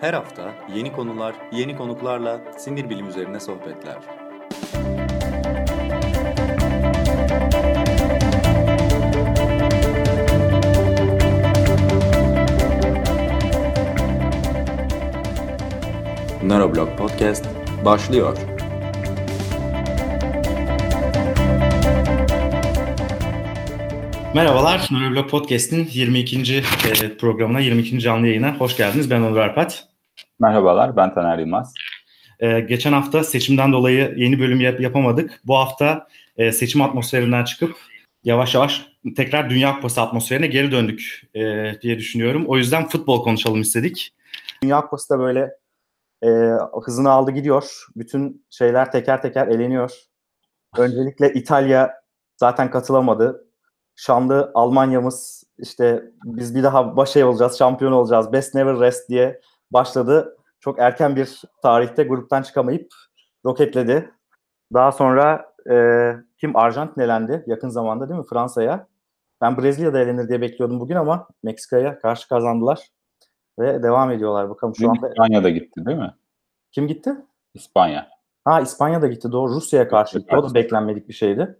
Her hafta yeni konular, yeni konuklarla sinir bilim üzerine sohbetler. Neuroblog Podcast başlıyor. Merhabalar, Neuroblog Podcast'in 22. e, programına, 22. canlı yayına hoş geldiniz. Ben Onur Arpat. Merhabalar, ben Taner Yılmaz. Ee, geçen hafta seçimden dolayı yeni bölüm yap- yapamadık. Bu hafta e, seçim atmosferinden çıkıp yavaş yavaş tekrar Dünya Kupası atmosferine geri döndük e, diye düşünüyorum. O yüzden futbol konuşalım istedik. Dünya Kupası da böyle e, hızını aldı gidiyor. Bütün şeyler teker teker eleniyor. Öncelikle İtalya zaten katılamadı. Şanlı Almanya'mız işte biz bir daha başarı olacağız, şampiyon olacağız, best never rest diye başladı. Çok erken bir tarihte gruptan çıkamayıp roketledi. Daha sonra e, kim Arjantin elendi yakın zamanda değil mi Fransa'ya? Ben Brezilya'da elenir diye bekliyordum bugün ama Meksika'ya karşı kazandılar ve devam ediyorlar. Bakalım şu anda İspanya'da gitti değil mi? kim gitti? İspanya. Ha İspanya'da gitti doğru Rusya'ya karşı gitti. O da beklenmedik bir şeydi.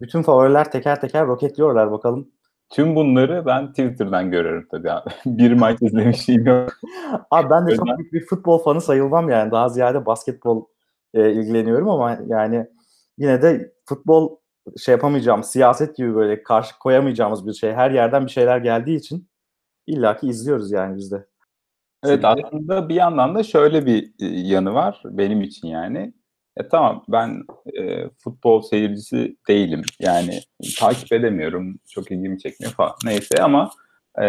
Bütün favoriler teker teker roketliyorlar bakalım. Tüm bunları ben Twitter'dan görüyorum tabii abi. bir maç izlemişliğim yok. Abi ben de çok büyük bir futbol fanı sayılmam yani. Daha ziyade basketbol e, ilgileniyorum ama yani yine de futbol şey yapamayacağım, siyaset gibi böyle karşı koyamayacağımız bir şey. Her yerden bir şeyler geldiği için illaki izliyoruz yani biz de. Evet aslında bir yandan da şöyle bir e, yanı var benim için yani. E, tamam ben e, futbol seyircisi değilim. Yani takip edemiyorum. Çok ilgimi çekmiyor falan. Neyse ama e,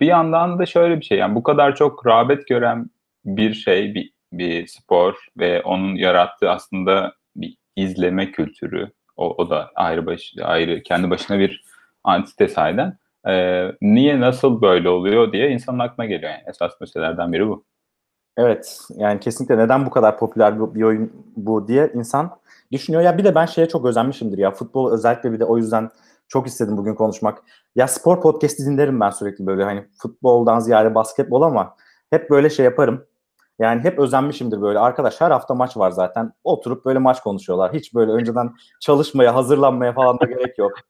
bir yandan da şöyle bir şey. Yani bu kadar çok rağbet gören bir şey, bir, bir spor ve onun yarattığı aslında bir izleme kültürü. O, o da ayrı baş, ayrı kendi başına bir antites halden. E, niye nasıl böyle oluyor diye insanın aklına geliyor. Yani esas meselelerden biri bu. Evet yani kesinlikle neden bu kadar popüler bir, bir oyun bu diye insan düşünüyor. Ya bir de ben şeye çok özenmişimdir ya futbol özellikle bir de o yüzden çok istedim bugün konuşmak. Ya spor podcast'i dinlerim ben sürekli böyle hani futboldan ziyade basketbol ama hep böyle şey yaparım. Yani hep özenmişimdir böyle. Arkadaş her hafta maç var zaten. Oturup böyle maç konuşuyorlar. Hiç böyle önceden çalışmaya, hazırlanmaya falan da gerek yok.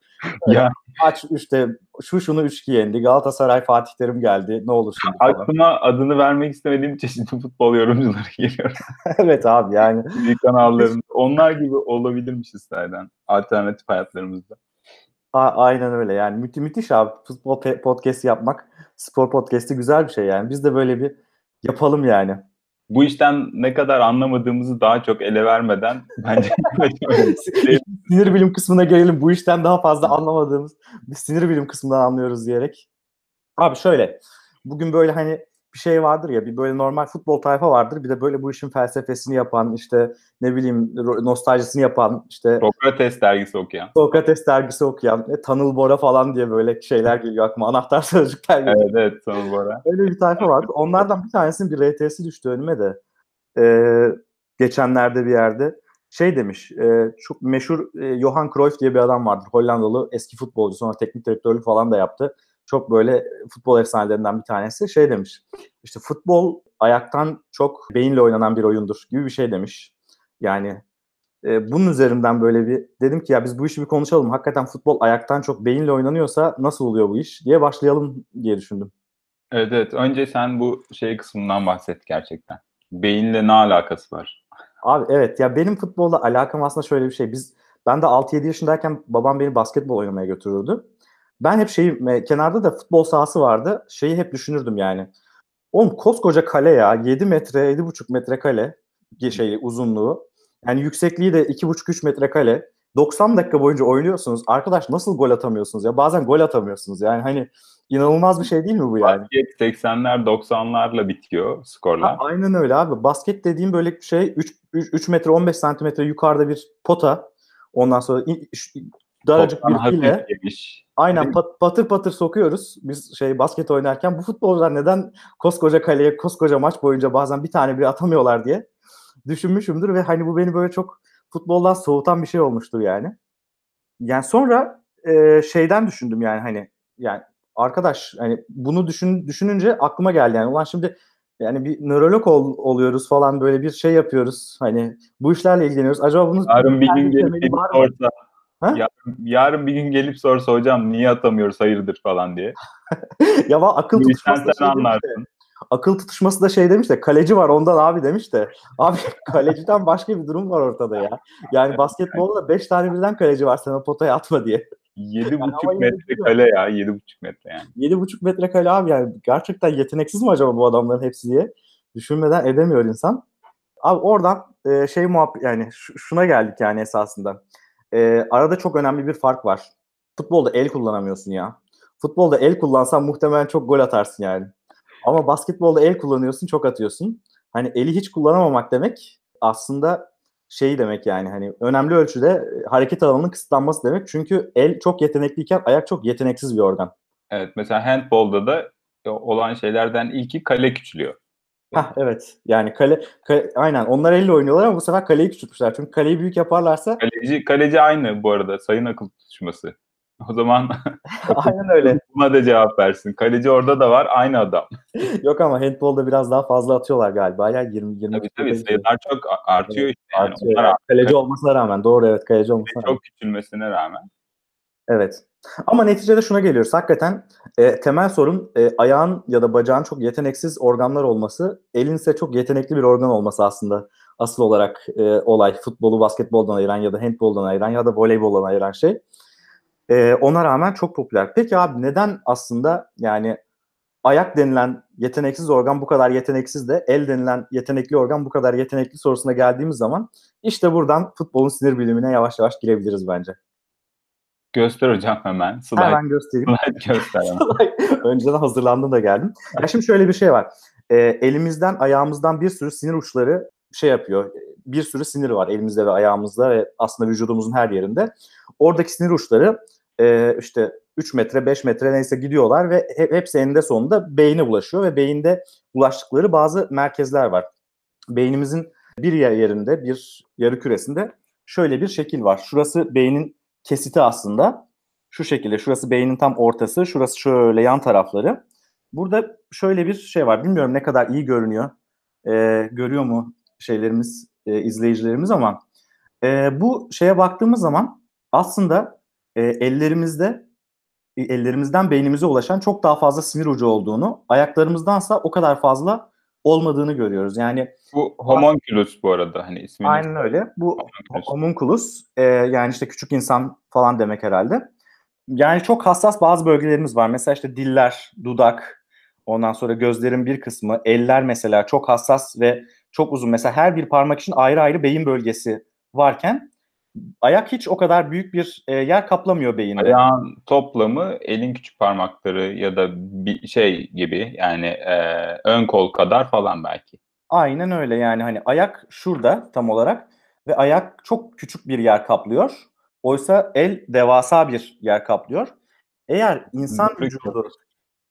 Ya Maç işte şu şunu 3-2 yendi. Galatasaray Fatih Terim geldi. Ne olur şimdi falan. aklıma adını vermek istemediğim çeşitli futbol yorumcuları geliyor. evet abi yani. TV kanallarında. Onlar gibi olabilirmişiz zaten alternatif hayatlarımızda. A- aynen öyle yani müthiş, müthiş abi futbol pe- podcast yapmak spor podcast'i güzel bir şey yani biz de böyle bir yapalım yani. Bu işten ne kadar anlamadığımızı daha çok ele vermeden bence sinir bilim kısmına gelelim bu işten daha fazla anlamadığımız bir sinir bilim kısmından anlıyoruz diyerek. Abi şöyle bugün böyle hani bir şey vardır ya bir böyle normal futbol tayfa vardır bir de böyle bu işin felsefesini yapan işte ne bileyim nostaljisini yapan işte Sokrates dergisi okuyan. Sokrates dergisi okuyan e, Tanıl Bora falan diye böyle şeyler geliyor aklıma anahtar sözcükler geliyor. Evet evet Sanıl Bora. Öyle bir tayfa vardı. Onlardan bir tanesinin bir RT'si düştü önüme de. Ee, geçenlerde bir yerde. Şey demiş, e, çok meşhur e, Johan Cruyff diye bir adam vardır. Hollandalı eski futbolcu. Sonra teknik direktörlük falan da yaptı. Çok böyle futbol efsanelerinden bir tanesi. Şey demiş, işte futbol ayaktan çok beyinle oynanan bir oyundur gibi bir şey demiş. Yani e, bunun üzerinden böyle bir dedim ki ya biz bu işi bir konuşalım. Hakikaten futbol ayaktan çok beyinle oynanıyorsa nasıl oluyor bu iş diye başlayalım diye düşündüm. Evet evet. Önce sen bu şey kısmından bahset gerçekten. Beyinle ne alakası var? Abi evet ya benim futbolla alakam aslında şöyle bir şey. Biz ben de 6-7 yaşındayken babam beni basketbol oynamaya götürürdü. Ben hep şeyi kenarda da futbol sahası vardı. Şeyi hep düşünürdüm yani. Oğlum koskoca kale ya 7 metre 7,5 metre kale şey uzunluğu. Yani yüksekliği de 2,5-3 metre kale. 90 dakika boyunca oynuyorsunuz. Arkadaş nasıl gol atamıyorsunuz ya? Bazen gol atamıyorsunuz. Yani hani inanılmaz bir şey değil mi bu yani? Basket 80'ler 90'larla bitiyor skorlar. Ha, aynen öyle abi. Basket dediğim böyle bir şey 3, 3, 3 metre 15 santimetre yukarıda bir pota. Ondan sonra daracık Toptan bir geniş. Aynen pat- patır patır sokuyoruz biz şey basket oynarken. Bu futbolcular neden koskoca kaleye koskoca maç boyunca bazen bir tane bile atamıyorlar diye düşünmüşümdür ve hani bu beni böyle çok futboldan soğutan bir şey olmuştur yani. Yani sonra e, şeyden düşündüm yani hani yani arkadaş hani bunu düşün, düşününce aklıma geldi yani ulan şimdi Yani bir nörolog ol- oluyoruz falan böyle bir şey yapıyoruz. Hani bu işlerle ilgileniyoruz. Acaba bunun Yarın bir gün gelip temeli Ha? Yarın, yarın bir gün gelip sorsa hocam niye atamıyoruz hayırdır falan diye. Ya va- akıl tutuşması sen şey de, anlarsın. akıl tutuşması da şey demiş de kaleci var ondan abi demiş de. Abi kaleciden başka bir durum var ortada ya. Yani basketbolda 5 tane birden kaleci var sana potaya atma diye. Yedi ama buçuk yine metre kale ya. Yedi buçuk metre yani. 7,5 metre kale abi yani gerçekten yeteneksiz mi acaba bu adamların hepsi diye düşünmeden edemiyor insan. Abi oradan e, şey muhabbet yani şu- şuna geldik yani esasında. E, arada çok önemli bir fark var. Futbolda el kullanamıyorsun ya. Futbolda el kullansan muhtemelen çok gol atarsın yani. Ama basketbolda el kullanıyorsun çok atıyorsun. Hani eli hiç kullanamamak demek aslında şey demek yani hani önemli ölçüde e, hareket alanının kısıtlanması demek. Çünkü el çok yetenekliyken ayak çok yeteneksiz bir organ. Evet mesela handbolda da olan şeylerden ilki kale küçülüyor. Hah evet. Yani kale, kale- aynen onlar elle oynuyorlar ama bu sefer kaleyi küçültmüşler. Çünkü kaleyi büyük yaparlarsa Kaleci, kaleci aynı bu arada sayın akıl tutuşması. O zaman aynen öyle. buna da cevap versin. Kaleci orada da var aynı adam. Yok ama handbolda biraz daha fazla atıyorlar galiba. Ya 20 20 Tabii tabii sayılar çok artıyor işte. Yani artıyor. yani. Kaleci olmasına rağmen doğru evet kaleci olmasına rağmen. çok küçülmesine rağmen. Evet. Ama neticede şuna geliyoruz. Hakikaten e, temel sorun e, ayağın ya da bacağın çok yeteneksiz organlar olması, elin ise çok yetenekli bir organ olması aslında asıl olarak e, olay. Futbolu basketboldan ayıran ya da handboldan ayıran ya da voleyboldan ayıran şey. E, ona rağmen çok popüler. Peki abi neden aslında yani ayak denilen yeteneksiz organ bu kadar yeteneksiz de el denilen yetenekli organ bu kadar yetenekli sorusuna geldiğimiz zaman işte buradan futbolun sinir bilimine yavaş yavaş girebiliriz bence. Göster hocam hemen. Slide, Hemen göstereyim. slide göster hemen. Önceden hazırlandım da geldim. Ya şimdi şöyle bir şey var. Ee, elimizden, ayağımızdan bir sürü sinir uçları şey yapıyor. Bir sürü sinir var elimizde ve ayağımızda ve aslında vücudumuzun her yerinde. Oradaki sinir uçları e, işte 3 metre, 5 metre neyse gidiyorlar ve he- hepsi eninde sonunda beyine ulaşıyor ve beyinde ulaştıkları bazı merkezler var. Beynimizin bir yer- yerinde, bir yarı küresinde şöyle bir şekil var. Şurası beynin kesiti aslında. Şu şekilde şurası beynin tam ortası, şurası şöyle yan tarafları. Burada şöyle bir şey var. Bilmiyorum ne kadar iyi görünüyor. Ee, görüyor mu şeylerimiz, e, izleyicilerimiz ama e, bu şeye baktığımız zaman aslında e, ellerimizde e, ellerimizden beynimize ulaşan çok daha fazla sinir ucu olduğunu, ayaklarımızdansa o kadar fazla olmadığını görüyoruz. Yani Bu homunculus bu arada hani ismini. aynen öyle. Bu Homunculus. homunculus e, yani işte küçük insan falan demek herhalde. Yani çok hassas bazı bölgelerimiz var. Mesela işte diller, dudak, ondan sonra gözlerin bir kısmı, eller mesela çok hassas ve çok uzun. Mesela her bir parmak için ayrı ayrı beyin bölgesi varken ayak hiç o kadar büyük bir e, yer kaplamıyor beyinde. Ayağın toplamı elin küçük parmakları ya da bir şey gibi yani e, ön kol kadar falan belki. Aynen öyle yani hani ayak şurada tam olarak ve ayak çok küçük bir yer kaplıyor. Oysa el devasa bir yer kaplıyor. Eğer insan vücudu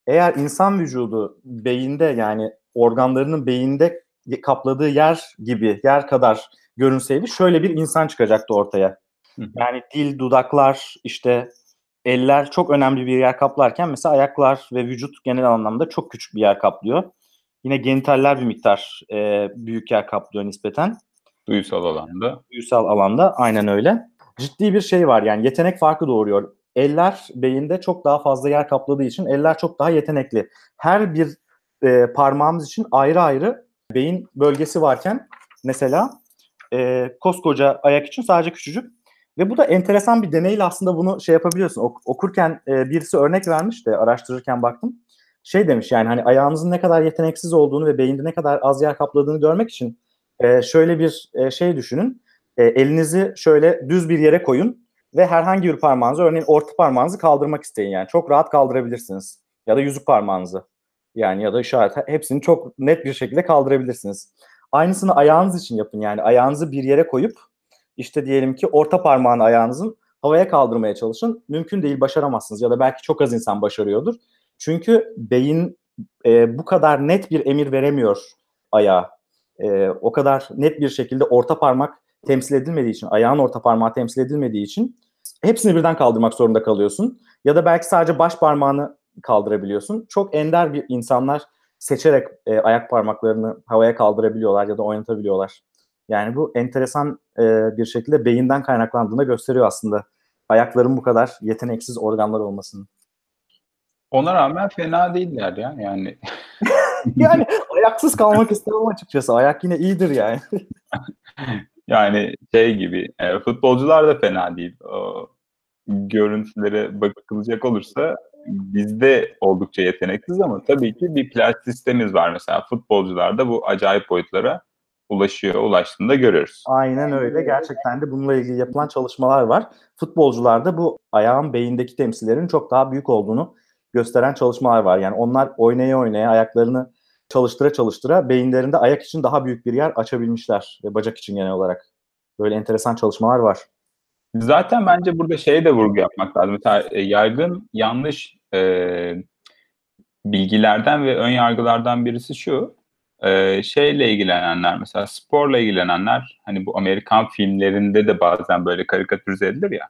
eğer insan vücudu beyinde yani organlarının beyinde kapladığı yer gibi yer kadar görünseydi şöyle bir insan çıkacaktı ortaya. Yani dil, dudaklar, işte eller çok önemli bir yer kaplarken mesela ayaklar ve vücut genel anlamda çok küçük bir yer kaplıyor. Yine genitaller bir miktar e, büyük yer kaplıyor nispeten. Duysal alanda. Duysal alanda aynen öyle. Ciddi bir şey var yani yetenek farkı doğuruyor. Eller beyinde çok daha fazla yer kapladığı için eller çok daha yetenekli. Her bir e, parmağımız için ayrı ayrı beyin bölgesi varken mesela e, koskoca ayak için sadece küçücük. Ve bu da enteresan bir deneyle aslında bunu şey yapabiliyorsun. Ok- okurken e, birisi örnek vermiş de araştırırken baktım. Şey demiş yani hani ayağınızın ne kadar yeteneksiz olduğunu ve beyinde ne kadar az yer kapladığını görmek için e, şöyle bir e, şey düşünün. E, elinizi şöyle düz bir yere koyun ve herhangi bir parmağınızı örneğin orta parmağınızı kaldırmak isteyin yani. Çok rahat kaldırabilirsiniz. Ya da yüzük parmağınızı. Yani ya da işaret hepsini çok net bir şekilde kaldırabilirsiniz. Aynısını ayağınız için yapın yani ayağınızı bir yere koyup işte diyelim ki orta parmağını ayağınızın havaya kaldırmaya çalışın. Mümkün değil başaramazsınız ya da belki çok az insan başarıyordur. Çünkü beyin e, bu kadar net bir emir veremiyor ayağa. E, o kadar net bir şekilde orta parmak temsil edilmediği için, ayağın orta parmağı temsil edilmediği için hepsini birden kaldırmak zorunda kalıyorsun. Ya da belki sadece baş parmağını kaldırabiliyorsun. Çok ender bir insanlar seçerek e, ayak parmaklarını havaya kaldırabiliyorlar ya da oynatabiliyorlar. Yani bu enteresan e, bir şekilde beyinden kaynaklandığını gösteriyor aslında. Ayakların bu kadar yeteneksiz organlar olmasını. Ona rağmen fena değiller ya yani. yani ayaksız kalmak istemem açıkçası. Ayak yine iyidir yani. yani şey gibi e, futbolcular da fena değil. O görüntülere bakılacak olursa bizde oldukça yeteneksiz ama tabii ki bir plastisitemiz var mesela futbolcularda bu acayip boyutlara ulaşıyor, ulaştığında görüyoruz. Aynen öyle. Gerçekten de bununla ilgili yapılan çalışmalar var. Futbolcularda bu ayağın beyindeki temsillerin çok daha büyük olduğunu gösteren çalışmalar var. Yani onlar oynaya oynaya ayaklarını çalıştıra çalıştıra beyinlerinde ayak için daha büyük bir yer açabilmişler ve bacak için genel olarak. Böyle enteresan çalışmalar var. Zaten bence burada şeye de vurgu yapmak lazım. Mesela e, yaygın yanlış e, bilgilerden ve ön yargılardan birisi şu. E, şeyle ilgilenenler mesela sporla ilgilenenler hani bu Amerikan filmlerinde de bazen böyle karikatürize edilir ya.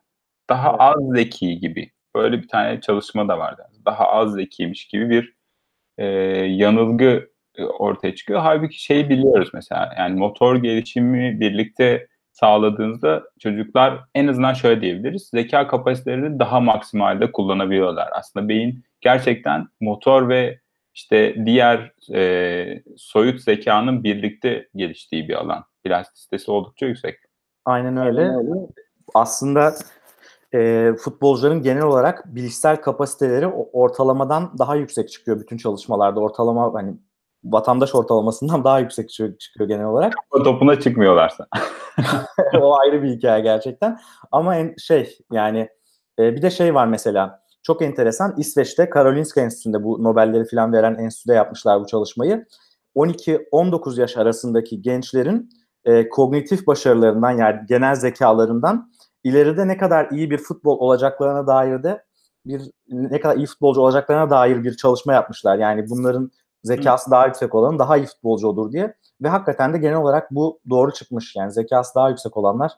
Daha az zeki gibi. Böyle bir tane çalışma da vardı. Daha az zekiymiş gibi bir e, yanılgı ortaya çıkıyor. Halbuki şeyi biliyoruz mesela yani motor gelişimi birlikte sağladığınızda çocuklar en azından şöyle diyebiliriz. Zeka kapasitelerini daha maksimalde kullanabiliyorlar. Aslında beyin gerçekten motor ve işte diğer e, soyut zekanın birlikte geliştiği bir alan. Plastisitesi oldukça yüksek. Aynen öyle. Aslında e, futbolcuların genel olarak bilişsel kapasiteleri ortalamadan daha yüksek çıkıyor bütün çalışmalarda. Ortalama hani vatandaş ortalamasından daha yüksek çıkıyor genel olarak. Topuna çıkmıyorlarsa. o ayrı bir hikaye gerçekten. Ama en, şey yani e, bir de şey var mesela çok enteresan İsveç'te Karolinska Enstitüsü'nde bu Nobelleri falan veren enstitüde yapmışlar bu çalışmayı. 12-19 yaş arasındaki gençlerin e, kognitif başarılarından yani genel zekalarından ileride ne kadar iyi bir futbol olacaklarına dair de bir ne kadar iyi futbolcu olacaklarına dair bir çalışma yapmışlar. Yani bunların zekası daha yüksek olanın daha iyi futbolcu olur diye. Ve hakikaten de genel olarak bu doğru çıkmış. Yani zekası daha yüksek olanlar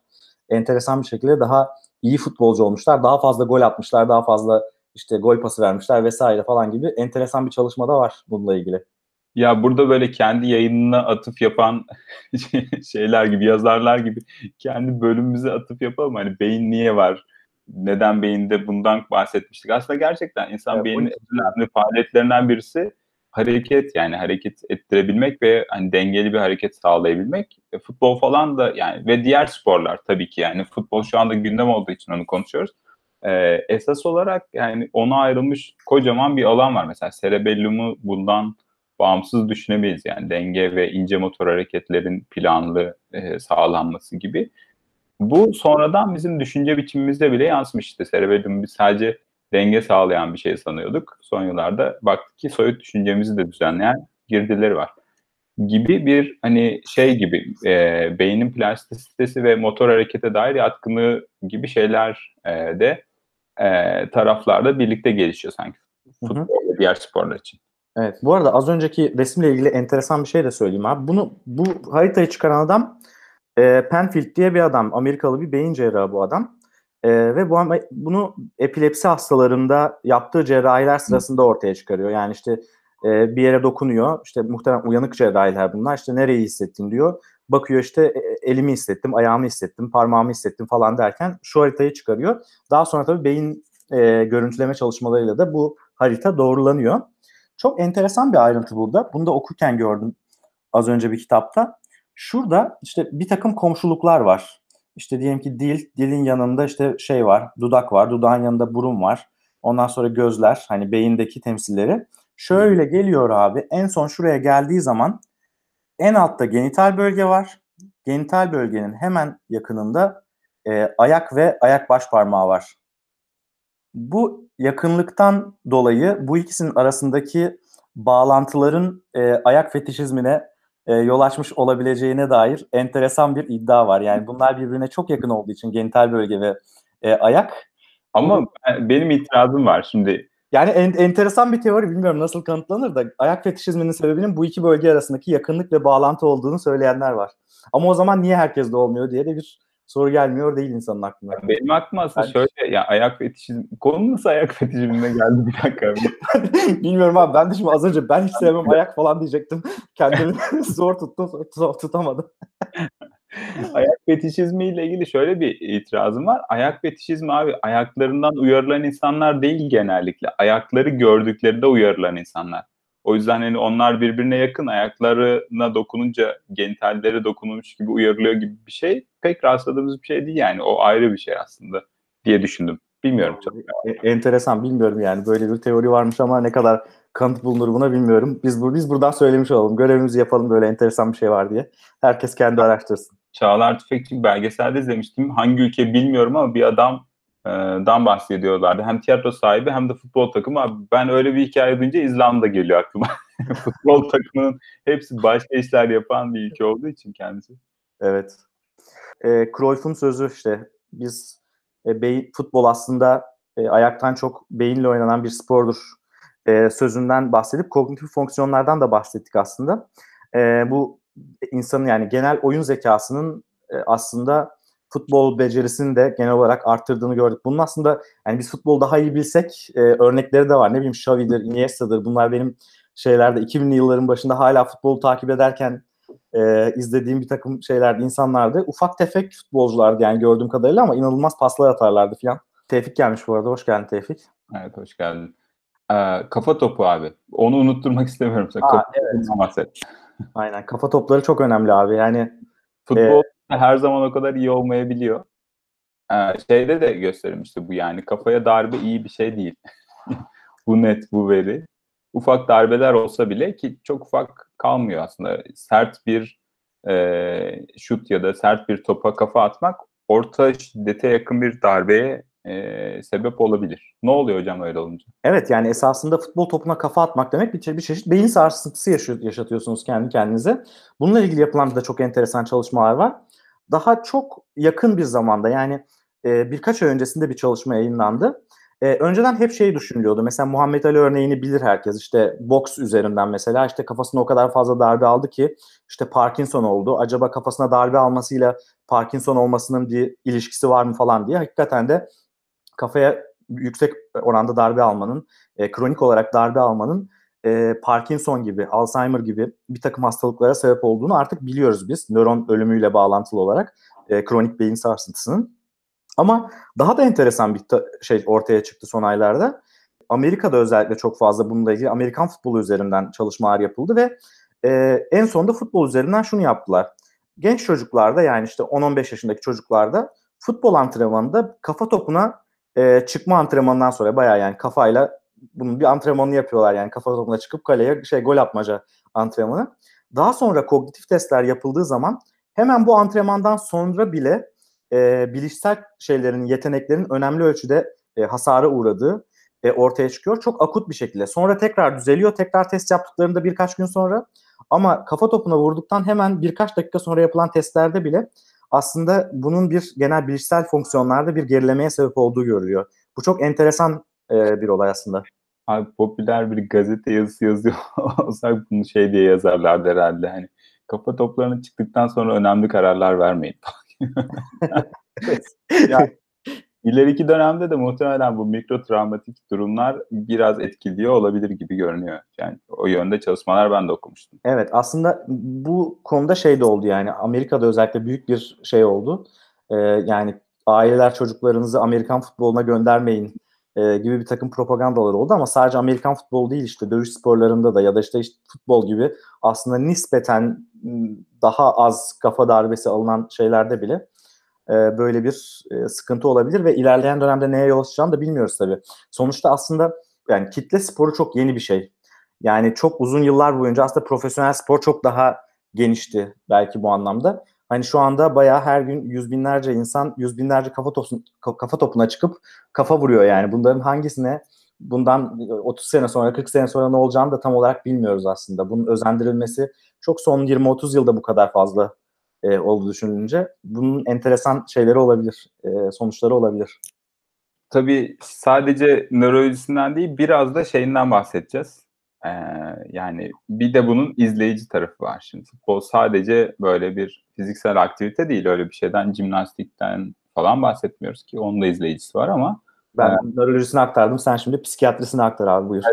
enteresan bir şekilde daha iyi futbolcu olmuşlar. Daha fazla gol atmışlar, daha fazla işte gol pası vermişler vesaire falan gibi enteresan bir çalışma da var bununla ilgili. Ya burada böyle kendi yayınına atıf yapan şeyler gibi, yazarlar gibi kendi bölümümüze atıf yapalım. Hani beyin niye var? Neden beyinde bundan bahsetmiştik? Aslında gerçekten insan ya, beyninin önemli faaliyetlerinden birisi hareket yani hareket ettirebilmek ve hani dengeli bir hareket sağlayabilmek. E, futbol falan da yani ve diğer sporlar tabii ki yani futbol şu anda gündem olduğu için onu konuşuyoruz. Ee, esas olarak yani ona ayrılmış kocaman bir alan var. Mesela cerebellumu bundan bağımsız düşünemeyiz. Yani denge ve ince motor hareketlerin planlı e, sağlanması gibi. Bu sonradan bizim düşünce biçimimizde bile yansımış işte. Cerebellum sadece denge sağlayan bir şey sanıyorduk. Son yıllarda baktık ki soyut düşüncemizi de düzenleyen girdileri var. Gibi bir hani şey gibi e, beynin plastisitesi ve motor harekete dair yatkınlığı gibi şeyler e, de e, taraflarda birlikte gelişiyor sanki. Futbol ve diğer sporlar için. Evet. Bu arada az önceki resimle ilgili enteresan bir şey de söyleyeyim abi. Bunu bu haritayı çıkaran adam e, Penfield diye bir adam. Amerikalı bir beyin cerrahı bu adam. E, ve bu bunu epilepsi hastalarında yaptığı cerrahiler sırasında ortaya çıkarıyor. Yani işte e, bir yere dokunuyor. İşte muhtemelen uyanık cerrahiler bunlar. İşte nereyi hissettin diyor. Bakıyor işte e, elimi hissettim, ayağımı hissettim, parmağımı hissettim falan derken şu haritayı çıkarıyor. Daha sonra tabii beyin e, görüntüleme çalışmalarıyla da bu harita doğrulanıyor. Çok enteresan bir ayrıntı burada. Bunu da okurken gördüm az önce bir kitapta. Şurada işte bir takım komşuluklar var. İşte diyelim ki dil, dilin yanında işte şey var, dudak var, dudağın yanında burun var. Ondan sonra gözler, hani beyindeki temsilleri. Şöyle geliyor abi, en son şuraya geldiği zaman en altta genital bölge var. Genital bölgenin hemen yakınında e, ayak ve ayak baş parmağı var. Bu yakınlıktan dolayı bu ikisinin arasındaki bağlantıların e, ayak fetişizmine e, yol açmış olabileceğine dair enteresan bir iddia var. Yani bunlar birbirine çok yakın olduğu için genital bölge ve e, ayak. Ama bu, benim itirazım var şimdi. Yani en, enteresan bir teori bilmiyorum nasıl kanıtlanır da ayak fetişizminin sebebinin bu iki bölge arasındaki yakınlık ve bağlantı olduğunu söyleyenler var. Ama o zaman niye herkes de olmuyor diye de bir soru gelmiyor değil insanın aklına. Benim aklıma aslında Ben- şöyle ya ayak fetişizm konu nasıl ayak fetişizmine geldi bir dakika. Bilmiyorum abi ben de şimdi az önce ben hiç sevmem ayak falan diyecektim. Kendimi zor tuttum zor tutamadım. ayak fetişizmi ile ilgili şöyle bir itirazım var. Ayak fetişizmi abi ayaklarından uyarılan insanlar değil genellikle. Ayakları gördüklerinde uyarılan insanlar. O yüzden hani onlar birbirine yakın ayaklarına dokununca genitalleri dokunulmuş gibi uyarılıyor gibi bir şey pek rastladığımız bir şey değil yani. O ayrı bir şey aslında diye düşündüm. Bilmiyorum çok. E- enteresan bilmiyorum yani böyle bir teori varmış ama ne kadar kanıt bulunur buna bilmiyorum. Biz, bu, biz buradan söylemiş olalım. Görevimizi yapalım böyle enteresan bir şey var diye. Herkes kendi araştırsın. Çağlar Tüfekçi belgeselde izlemiştim. Hangi ülke bilmiyorum ama bir adam dan bahsediyorlardı. Hem tiyatro sahibi hem de futbol takımı. Ben öyle bir hikaye duyunca İzlanda geliyor aklıma. futbol takımının hepsi başka işler yapan bir ülke olduğu için kendisi. Evet. E, Cruyff'un sözü işte biz e, beyin, futbol aslında e, ayaktan çok beyinle oynanan bir spordur e, sözünden bahsedip kognitif fonksiyonlardan da bahsettik aslında. E, bu insanın yani genel oyun zekasının e, aslında futbol becerisini de genel olarak arttırdığını gördük. Bunun aslında yani biz futbol daha iyi bilsek e, örnekleri de var. Ne bileyim Xavi'dir, Iniesta'dır. Bunlar benim şeylerde 2000'li yılların başında hala futbolu takip ederken e, izlediğim bir takım şeylerdi, insanlardı. Ufak tefek futbolculardı yani gördüğüm kadarıyla ama inanılmaz paslar atarlardı falan. Tevfik gelmiş bu arada. Hoş geldin Tevfik. Evet hoş geldin. Ee, kafa topu abi. Onu unutturmak istemiyorum. Aa, kafa topundan bahset. Aynen. Kafa topları çok önemli abi. Yani Futbol her zaman o kadar iyi olmayabiliyor. Ee, şeyde de gösterilmişti bu yani. Kafaya darbe iyi bir şey değil. bu net, bu veri. Ufak darbeler olsa bile ki çok ufak kalmıyor aslında. Sert bir e, şut ya da sert bir topa kafa atmak orta şiddete yakın bir darbeye e, sebep olabilir. Ne oluyor hocam öyle olunca? evet yani esasında futbol topuna kafa atmak demek bir, çe- bir çeşit beyin sarsıntısı yaşatıyorsunuz kendi kendinize. Bununla ilgili yapılan de çok enteresan çalışmalar var. Daha çok yakın bir zamanda yani e, birkaç ay öncesinde bir çalışma yayınlandı. E, önceden hep şey düşünülüyordu. Mesela Muhammed Ali örneğini bilir herkes. İşte boks üzerinden mesela işte kafasına o kadar fazla darbe aldı ki işte Parkinson oldu. Acaba kafasına darbe almasıyla Parkinson olmasının bir ilişkisi var mı falan diye. Hakikaten de kafaya yüksek oranda darbe almanın, e, kronik olarak darbe almanın e, Parkinson gibi, Alzheimer gibi bir takım hastalıklara sebep olduğunu artık biliyoruz biz. Nöron ölümüyle bağlantılı olarak e, kronik beyin sarsıntısının. Ama daha da enteresan bir şey ortaya çıktı son aylarda. Amerika'da özellikle çok fazla bununla ilgili Amerikan futbolu üzerinden çalışmalar yapıldı ve e, en sonunda futbol üzerinden şunu yaptılar. Genç çocuklarda yani işte 10-15 yaşındaki çocuklarda futbol antrenmanında kafa topuna e, çıkma antrenmanından sonra bayağı yani kafayla bunun bir antrenmanını yapıyorlar yani kafa topuna çıkıp kaleye şey gol atmaca antrenmanı. Daha sonra kognitif testler yapıldığı zaman hemen bu antrenmandan sonra bile e, bilişsel şeylerin, yeteneklerin önemli ölçüde e, hasara uğradığı e, ortaya çıkıyor. Çok akut bir şekilde. Sonra tekrar düzeliyor. Tekrar test yaptıklarında birkaç gün sonra ama kafa topuna vurduktan hemen birkaç dakika sonra yapılan testlerde bile aslında bunun bir genel bilişsel fonksiyonlarda bir gerilemeye sebep olduğu görülüyor. Bu çok enteresan e, bir olay aslında. Abi popüler bir gazete yazısı yazıyor olsak bunu şey diye yazarlardı herhalde. Hani kafa toplarının çıktıktan sonra önemli kararlar vermeyin. ya, ileriki dönemde de muhtemelen bu mikro travmatik durumlar biraz etkiliyor olabilir gibi görünüyor. Yani o yönde çalışmalar ben de okumuştum. Evet aslında bu konuda şey de oldu yani Amerika'da özellikle büyük bir şey oldu. Ee, yani aileler çocuklarınızı Amerikan futboluna göndermeyin e, gibi bir takım propagandalar oldu ama sadece Amerikan futbolu değil işte dövüş sporlarında da ya da işte, işte futbol gibi aslında nispeten daha az kafa darbesi alınan şeylerde bile e, böyle bir e, sıkıntı olabilir ve ilerleyen dönemde neye yol açacağını da bilmiyoruz tabii. Sonuçta aslında yani kitle sporu çok yeni bir şey. Yani çok uzun yıllar boyunca aslında profesyonel spor çok daha genişti belki bu anlamda. Hani şu anda bayağı her gün yüz binlerce insan yüz binlerce kafa, tosun, kafa topuna çıkıp kafa vuruyor yani. Bunların hangisine bundan 30 sene sonra 40 sene sonra ne olacağını da tam olarak bilmiyoruz aslında. Bunun özendirilmesi çok son 20-30 yılda bu kadar fazla e, oldu düşününce. Bunun enteresan şeyleri olabilir, e, sonuçları olabilir. Tabii sadece nörolojisinden değil biraz da şeyinden bahsedeceğiz. Ee, yani bir de bunun izleyici tarafı var. Şimdi futbol sadece böyle bir fiziksel aktivite değil. Öyle bir şeyden, jimnastikten falan bahsetmiyoruz ki. Onun da izleyicisi var ama Ben Evet. nörolojisini aktardım. Sen şimdi psikiyatrisini aktar abi buyur.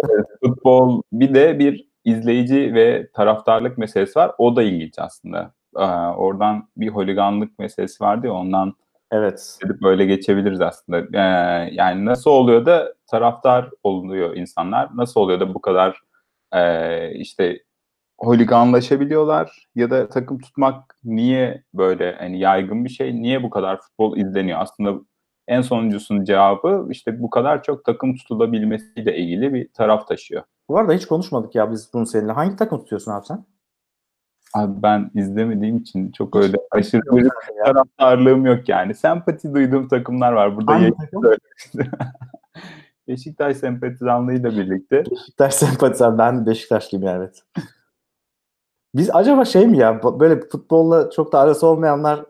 futbol bir de bir izleyici ve taraftarlık meselesi var. O da ilginç aslında. Ee, oradan bir holiganlık meselesi vardı ya ondan Evet. böyle geçebiliriz aslında. Ee, yani nasıl oluyor da taraftar oluyor insanlar? Nasıl oluyor da bu kadar e, işte holiganlaşabiliyorlar ya da takım tutmak niye böyle hani yaygın bir şey? Niye bu kadar futbol izleniyor? Aslında en sonuncusunun cevabı işte bu kadar çok takım tutulabilmesiyle ilgili bir taraf taşıyor. Bu arada hiç konuşmadık ya biz bunu seninle. Hangi takım tutuyorsun abi sen? Abi ben izlemediğim için çok öyle aşırı bir taraftarlığım yok yani. Sempati duyduğum takımlar var. Burada Hangi takım? Beşiktaş sempatizanlığıyla birlikte Beşiktaş sempatizan. Ben Beşiktaşlıyım yani evet. Biz acaba şey mi ya böyle futbolla çok da arası olmayanlar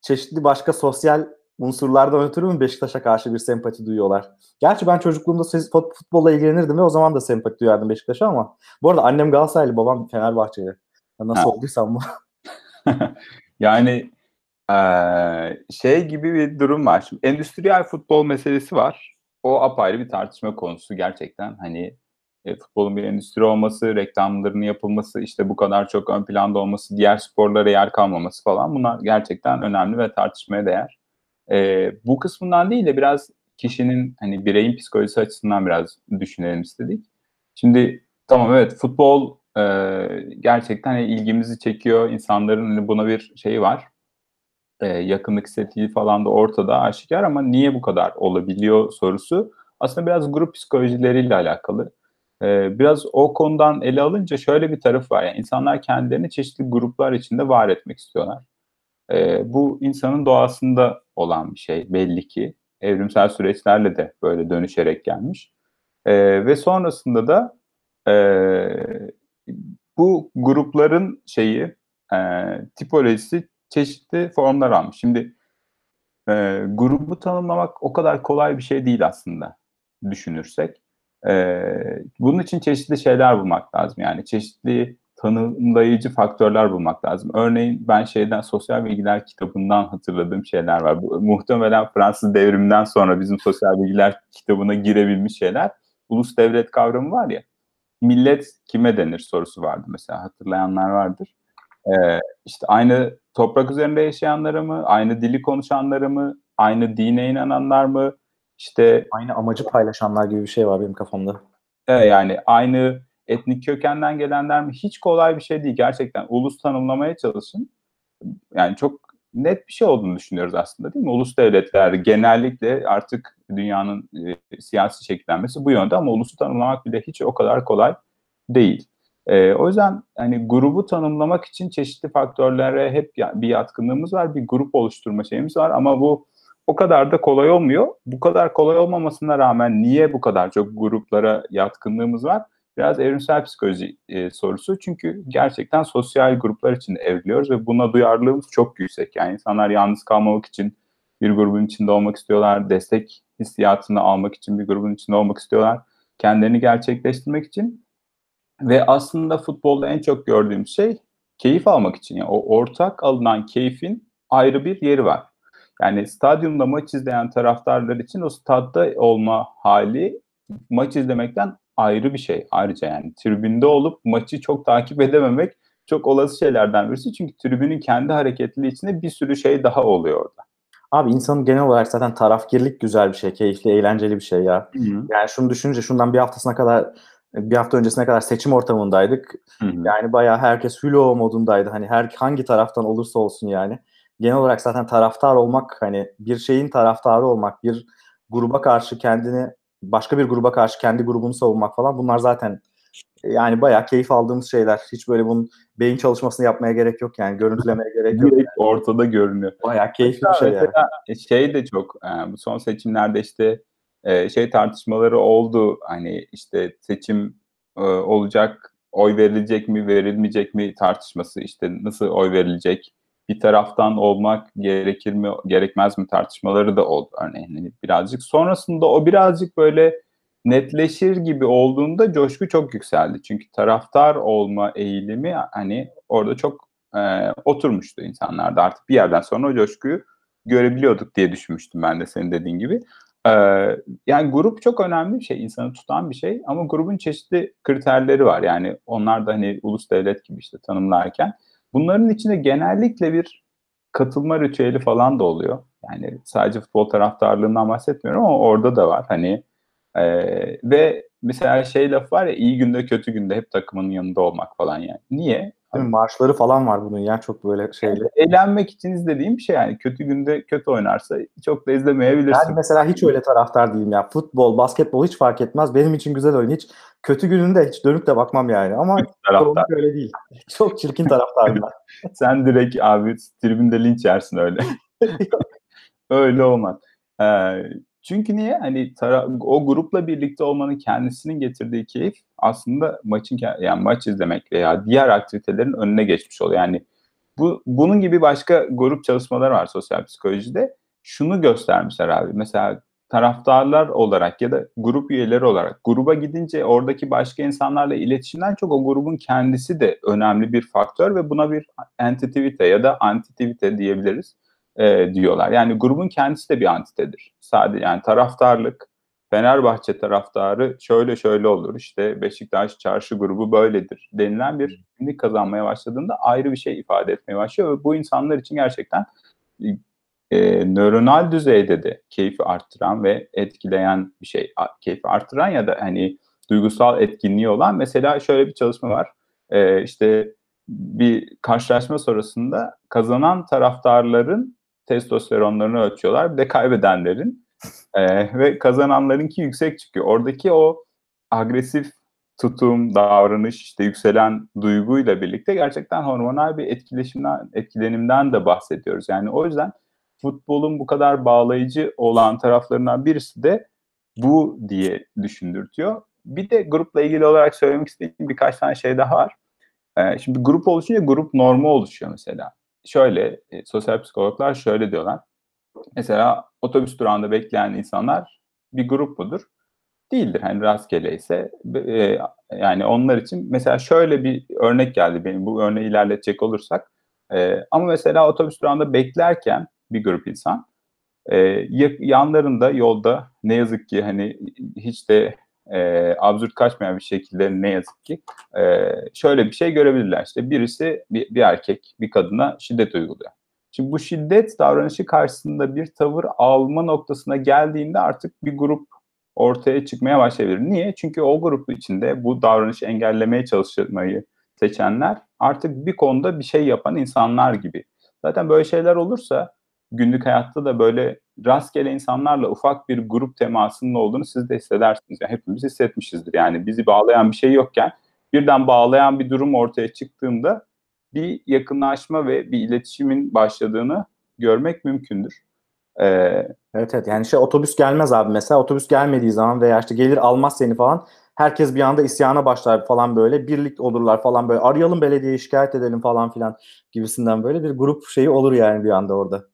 çeşitli başka sosyal unsurlardan ötürü mü Beşiktaş'a karşı bir sempati duyuyorlar? Gerçi ben çocukluğumda futbolla ilgilenirdim ve o zaman da sempati duyardım Beşiktaş'a ama bu arada annem Galatasaraylı, babam Fenerbahçeli. Nasıl Ha. olduysam bu. yani eee, şey gibi bir durum var. Şimdi endüstriyel futbol meselesi var. O apayrı bir tartışma konusu gerçekten. Hani e, futbolun bir endüstri olması, reklamlarının yapılması, işte bu kadar çok ön planda olması, diğer sporlara yer kalmaması falan bunlar gerçekten önemli ve tartışmaya değer. E, bu kısmından değil de biraz kişinin hani bireyin psikolojisi açısından biraz düşünelim istedik. Şimdi tamam evet futbol e, gerçekten hani ilgimizi çekiyor. İnsanların hani buna bir şeyi var. E, yakınlık hissettiği falan da ortada aşikar ama niye bu kadar olabiliyor sorusu aslında biraz grup psikolojileriyle alakalı. E, biraz o konudan ele alınca şöyle bir taraf var. Yani insanlar kendilerini çeşitli gruplar içinde var etmek istiyorlar. E, bu insanın doğasında olan bir şey belli ki. Evrimsel süreçlerle de böyle dönüşerek gelmiş. E, ve sonrasında da e, bu grupların şeyi e, tipolojisi çeşitli formlar almış. Şimdi e, grubu tanımlamak o kadar kolay bir şey değil aslında düşünürsek. E, bunun için çeşitli şeyler bulmak lazım. Yani çeşitli tanımlayıcı faktörler bulmak lazım. Örneğin ben şeyden sosyal bilgiler kitabından hatırladığım şeyler var. Bu, muhtemelen Fransız devriminden sonra bizim sosyal bilgiler kitabına girebilmiş şeyler. Ulus devlet kavramı var ya. Millet kime denir sorusu vardı mesela hatırlayanlar vardır. Ee, işte aynı toprak üzerinde yaşayanlara mı, aynı dili konuşanlara mı, aynı dine inananlar mı, işte Aynı amacı paylaşanlar gibi bir şey var benim kafamda. e, yani aynı etnik kökenden gelenler mi? Hiç kolay bir şey değil gerçekten. Ulus tanımlamaya çalışın. Yani çok net bir şey olduğunu düşünüyoruz aslında değil mi? Ulus devletler genellikle artık dünyanın e, siyasi şekillenmesi bu yönde ama ulusu tanımlamak bile hiç o kadar kolay değil. E, o yüzden hani grubu tanımlamak için çeşitli faktörlere hep bir yatkınlığımız var, bir grup oluşturma şeyimiz var ama bu o kadar da kolay olmuyor. Bu kadar kolay olmamasına rağmen niye bu kadar çok gruplara yatkınlığımız var? Biraz evrimsel psikoloji e, sorusu. Çünkü gerçekten sosyal gruplar içinde evriliyoruz ve buna duyarlılığımız çok yüksek. Yani insanlar yalnız kalmamak için bir grubun içinde olmak istiyorlar. Destek hissiyatını almak için bir grubun içinde olmak istiyorlar. Kendilerini gerçekleştirmek için. Ve aslında futbolda en çok gördüğümüz şey keyif almak için. Yani o ortak alınan keyfin ayrı bir yeri var. Yani stadyumda maç izleyen taraftarlar için o stadda olma hali maç izlemekten ayrı bir şey. Ayrıca yani tribünde olup maçı çok takip edememek çok olası şeylerden birisi. Çünkü tribünün kendi hareketliliği içinde bir sürü şey daha oluyor orada. Abi insanın genel olarak zaten tarafgirlik güzel bir şey, keyifli, eğlenceli bir şey ya. Yani şunu düşününce şundan bir haftasına kadar bir hafta öncesine kadar seçim ortamındaydık. Hı hı. Yani bayağı herkes hülo modundaydı. Hani her hangi taraftan olursa olsun yani. Genel olarak zaten taraftar olmak hani bir şeyin taraftarı olmak, bir gruba karşı kendini başka bir gruba karşı kendi grubunu savunmak falan bunlar zaten yani bayağı keyif aldığımız şeyler. Hiç böyle bunun beyin çalışmasını yapmaya gerek yok yani. Görüntülemeye gerek yok. Direkt ortada görünüyor. Bayağı keyifli bir şey yani. Şey de çok bu son seçimlerde işte e, şey tartışmaları oldu hani işte seçim e, olacak oy verilecek mi verilmeyecek mi tartışması işte nasıl oy verilecek bir taraftan olmak gerekir mi gerekmez mi tartışmaları da oldu örneğin hani birazcık sonrasında o birazcık böyle netleşir gibi olduğunda coşku çok yükseldi. Çünkü taraftar olma eğilimi hani orada çok e, oturmuştu insanlarda. Artık bir yerden sonra o coşkuyu görebiliyorduk diye düşünmüştüm ben de senin dediğin gibi. E, yani grup çok önemli bir şey, insanı tutan bir şey ama grubun çeşitli kriterleri var. Yani onlar da hani ulus devlet gibi işte tanımlarken bunların içinde genellikle bir katılma ritüeli falan da oluyor. Yani sadece futbol taraftarlığından bahsetmiyorum ama orada da var. Hani e, ve mesela şey laf var ya iyi günde kötü günde hep takımın yanında olmak falan yani. Niye? Değil mi? Marşları falan var bunun ya çok böyle. Yani eğlenmek için izlediğim bir şey yani. Kötü günde kötü oynarsa çok da izlemeyebilirsin. Ben mesela hiç öyle taraftar değilim ya. Futbol, basketbol hiç fark etmez. Benim için güzel oyun. Hiç kötü gününde hiç dönüp de bakmam yani. Ama taraftar. öyle değil. Çok çirkin taraftarım ben. Sen direkt abi tribünde linç yersin öyle. öyle olmaz. Ee, çünkü niye? Hani tara- o grupla birlikte olmanın kendisinin getirdiği keyif aslında maçın yani maç izlemek veya diğer aktivitelerin önüne geçmiş oluyor. Yani bu bunun gibi başka grup çalışmaları var sosyal psikolojide. Şunu göstermişler abi. Mesela taraftarlar olarak ya da grup üyeleri olarak gruba gidince oradaki başka insanlarla iletişimden çok o grubun kendisi de önemli bir faktör ve buna bir entitivite ya da antitivite diyebiliriz e, diyorlar. Yani grubun kendisi de bir antitedir. Sadece yani taraftarlık, Fenerbahçe taraftarı şöyle şöyle olur. İşte Beşiktaş çarşı grubu böyledir denilen bir kimlik kazanmaya başladığında ayrı bir şey ifade etmeye başlıyor ve bu insanlar için gerçekten e, nöronal düzeyde de keyfi arttıran ve etkileyen bir şey. Keyfi arttıran ya da hani duygusal etkinliği olan mesela şöyle bir çalışma var. E, işte bir karşılaşma sonrasında kazanan taraftarların testosteronlarını ölçüyorlar. Bir de kaybedenlerin e, ve kazananlarınki yüksek çıkıyor. Oradaki o agresif tutum, davranış, işte yükselen duyguyla birlikte gerçekten hormonal bir etkileşimden, etkilenimden de bahsediyoruz. Yani o yüzden futbolun bu kadar bağlayıcı olan taraflarından birisi de bu diye düşündürtüyor. Bir de grupla ilgili olarak söylemek istediğim birkaç tane şey daha var. Ee, şimdi grup oluşunca grup normu oluşuyor mesela. Şöyle, e, sosyal psikologlar şöyle diyorlar. Mesela otobüs durağında bekleyen insanlar bir grup mudur? Değildir. Hani rastgele ise e, yani onlar için mesela şöyle bir örnek geldi benim bu örneği ilerletecek olursak. E, ama mesela otobüs durağında beklerken bir grup insan. E, yanlarında yolda ne yazık ki hani hiç de e, absürt kaçmayan bir şekilde ne yazık ki e, şöyle bir şey görebilirler. İşte birisi bir, bir erkek bir kadına şiddet uyguluyor. Şimdi bu şiddet davranışı karşısında bir tavır alma noktasına geldiğinde artık bir grup ortaya çıkmaya başlayabilir. Niye? Çünkü o grup içinde bu davranışı engellemeye çalışmayı seçenler artık bir konuda bir şey yapan insanlar gibi. Zaten böyle şeyler olursa günlük hayatta da böyle rastgele insanlarla ufak bir grup temasının olduğunu siz de hissedersiniz. Yani hepimiz hissetmişizdir. Yani bizi bağlayan bir şey yokken birden bağlayan bir durum ortaya çıktığında bir yakınlaşma ve bir iletişimin başladığını görmek mümkündür. Ee, evet evet yani şey otobüs gelmez abi mesela otobüs gelmediği zaman veya işte gelir almaz seni falan herkes bir anda isyana başlar falan böyle birlik olurlar falan böyle arayalım belediyeyi şikayet edelim falan filan gibisinden böyle bir grup şeyi olur yani bir anda orada.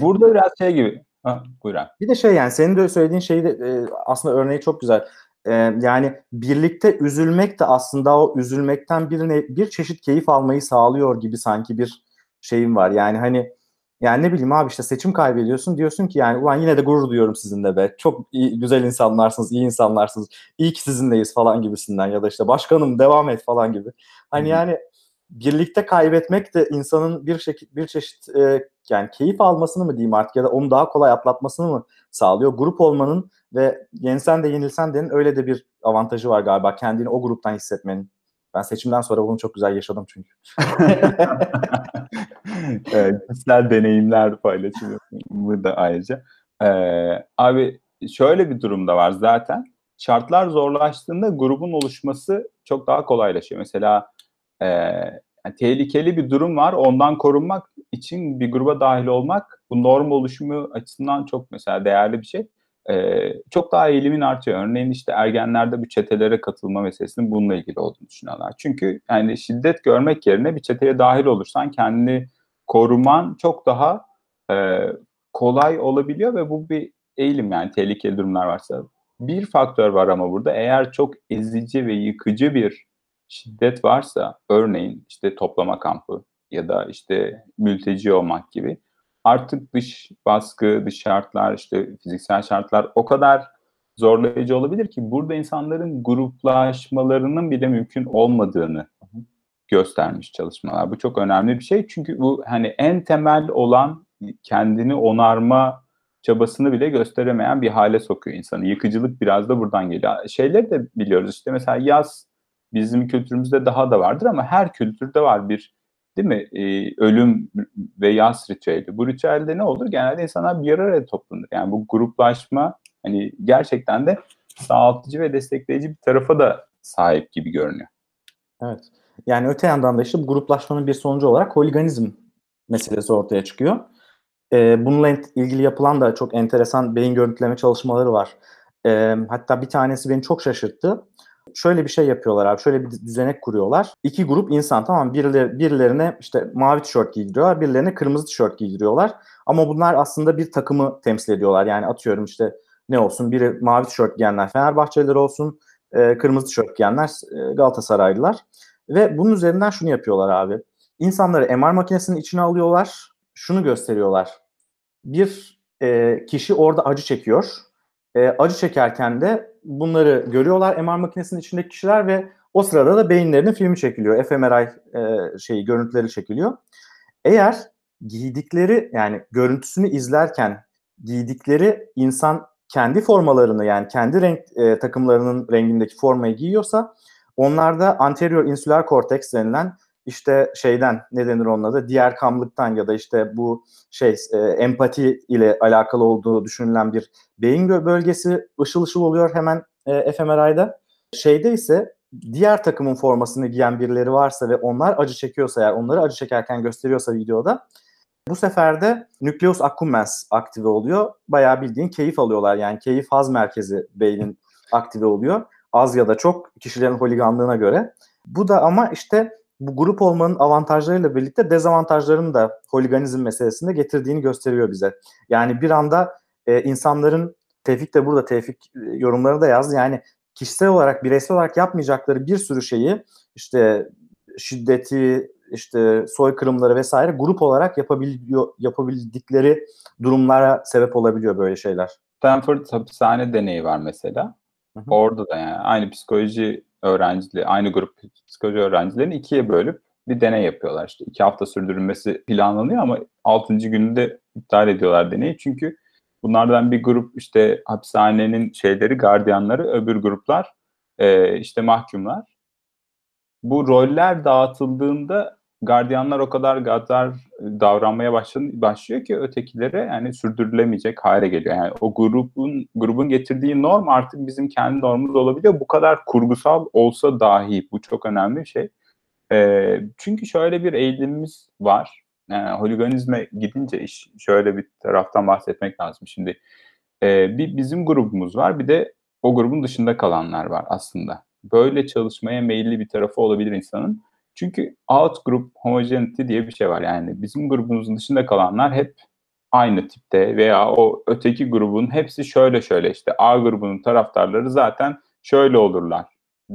Burada biraz şey gibi. Ha, buyur abi. Bir de şey yani senin de söylediğin şey de e, aslında örneği çok güzel. E, yani birlikte üzülmek de aslında o üzülmekten birine bir çeşit keyif almayı sağlıyor gibi sanki bir şeyim var. Yani hani yani ne bileyim abi işte seçim kaybediyorsun diyorsun ki yani ulan yine de gurur duyuyorum sizinle be. Çok iyi, güzel insanlarsınız, iyi insanlarsınız. İyi ki sizinleyiz falan gibisinden ya da işte başkanım devam et falan gibi. Hani hmm. yani birlikte kaybetmek de insanın bir şekilde bir çeşit e, yani keyif almasını mı diyeyim artık ya da onu daha kolay atlatmasını mı sağlıyor? Grup olmanın ve yensen de yenilsen de öyle de bir avantajı var galiba kendini o gruptan hissetmenin. Ben seçimden sonra bunu çok güzel yaşadım çünkü. evet, deneyimler paylaşımı da ayrıca. Ee, abi şöyle bir durumda var zaten. Şartlar zorlaştığında grubun oluşması çok daha kolaylaşıyor. Mesela e, yani tehlikeli bir durum var. Ondan korunmak için bir gruba dahil olmak bu norm oluşumu açısından çok mesela değerli bir şey. Ee, çok daha eğilimin artıyor. Örneğin işte ergenlerde bu çetelere katılma meselesinin bununla ilgili olduğunu düşünüyorlar. Çünkü yani şiddet görmek yerine bir çeteye dahil olursan kendini koruman çok daha e, kolay olabiliyor ve bu bir eğilim yani tehlikeli durumlar varsa bir faktör var ama burada eğer çok ezici ve yıkıcı bir şiddet varsa örneğin işte toplama kampı ya da işte mülteci olmak gibi artık dış baskı, dış şartlar, işte fiziksel şartlar o kadar zorlayıcı olabilir ki burada insanların gruplaşmalarının bile mümkün olmadığını göstermiş çalışmalar. Bu çok önemli bir şey çünkü bu hani en temel olan kendini onarma çabasını bile gösteremeyen bir hale sokuyor insanı. Yıkıcılık biraz da buradan geliyor. Şeyleri de biliyoruz işte mesela yaz bizim kültürümüzde daha da vardır ama her kültürde var bir değil mi ee, ölüm ve yaz ritüeli. Bu ritüelde ne olur? Genelde insanlar bir araya toplanır. Yani bu gruplaşma hani gerçekten de sağaltıcı ve destekleyici bir tarafa da sahip gibi görünüyor. Evet. Yani öte yandan da işte bu gruplaşmanın bir sonucu olarak holiganizm meselesi ortaya çıkıyor. Ee, bununla ilgili yapılan da çok enteresan beyin görüntüleme çalışmaları var. Ee, hatta bir tanesi beni çok şaşırttı. Şöyle bir şey yapıyorlar abi, şöyle bir düzenek kuruyorlar. İki grup insan tamam birileri, birilerine işte mavi tişört giydiriyorlar, birilerine kırmızı tişört giydiriyorlar. Ama bunlar aslında bir takımı temsil ediyorlar. Yani atıyorum işte ne olsun biri mavi tişört giyenler Fenerbahçeliler olsun, e, kırmızı tişört giyenler e, Galatasaraylılar. Ve bunun üzerinden şunu yapıyorlar abi. İnsanları MR makinesinin içine alıyorlar. Şunu gösteriyorlar. Bir e, kişi orada acı çekiyor. E, acı çekerken de bunları görüyorlar MR makinesinin içindeki kişiler ve o sırada da beyinlerinin filmi çekiliyor. fMRI e, şeyi görüntüleri çekiliyor. Eğer giydikleri yani görüntüsünü izlerken giydikleri insan kendi formalarını yani kendi renk e, takımlarının rengindeki formayı giyiyorsa onlarda anterior insüler korteks denilen işte şeyden ne denir onun adı diğer kamlıktan ya da işte bu şey e, empati ile alakalı olduğu düşünülen bir beyin bölgesi ışıl ışıl oluyor hemen e, fMRI'da. Şeyde ise diğer takımın formasını giyen birileri varsa ve onlar acı çekiyorsa eğer onları acı çekerken gösteriyorsa videoda bu sefer de nucleus accumbens aktive oluyor. Bayağı bildiğin keyif alıyorlar yani keyif haz merkezi beynin aktive oluyor. Az ya da çok kişilerin holiganlığına göre. Bu da ama işte bu grup olmanın avantajlarıyla birlikte dezavantajlarını da holiganizm meselesinde getirdiğini gösteriyor bize. Yani bir anda e, insanların Tevfik de burada Tevfik e, yorumları da yazdı. Yani kişisel olarak, bireysel olarak yapmayacakları bir sürü şeyi işte şiddeti, işte soykırımları vesaire grup olarak yapabiliyor, yapabildikleri durumlara sebep olabiliyor böyle şeyler. Stanford hapishane deneyi var mesela. Hı hı. Orada da yani aynı psikoloji öğrencileri, aynı grup psikoloji öğrencilerini ikiye bölüp bir deney yapıyorlar. İşte iki hafta sürdürülmesi planlanıyor ama altıncı gününde iptal ediyorlar deneyi. Çünkü bunlardan bir grup işte hapishanenin şeyleri, gardiyanları, öbür gruplar e, işte mahkumlar. Bu roller dağıtıldığında gardiyanlar o kadar gadar davranmaya başlıyor ki ötekilere yani sürdürülemeyecek hale geliyor. Yani o grubun grubun getirdiği norm artık bizim kendi normumuz olabiliyor. Bu kadar kurgusal olsa dahi bu çok önemli bir şey. E, çünkü şöyle bir eğilimimiz var. Yani holiganizme gidince iş şöyle bir taraftan bahsetmek lazım. Şimdi e, bir bizim grubumuz var bir de o grubun dışında kalanlar var aslında. Böyle çalışmaya meyilli bir tarafı olabilir insanın. Çünkü out group homogeneity diye bir şey var. Yani bizim grubumuzun dışında kalanlar hep aynı tipte veya o öteki grubun hepsi şöyle şöyle işte A grubunun taraftarları zaten şöyle olurlar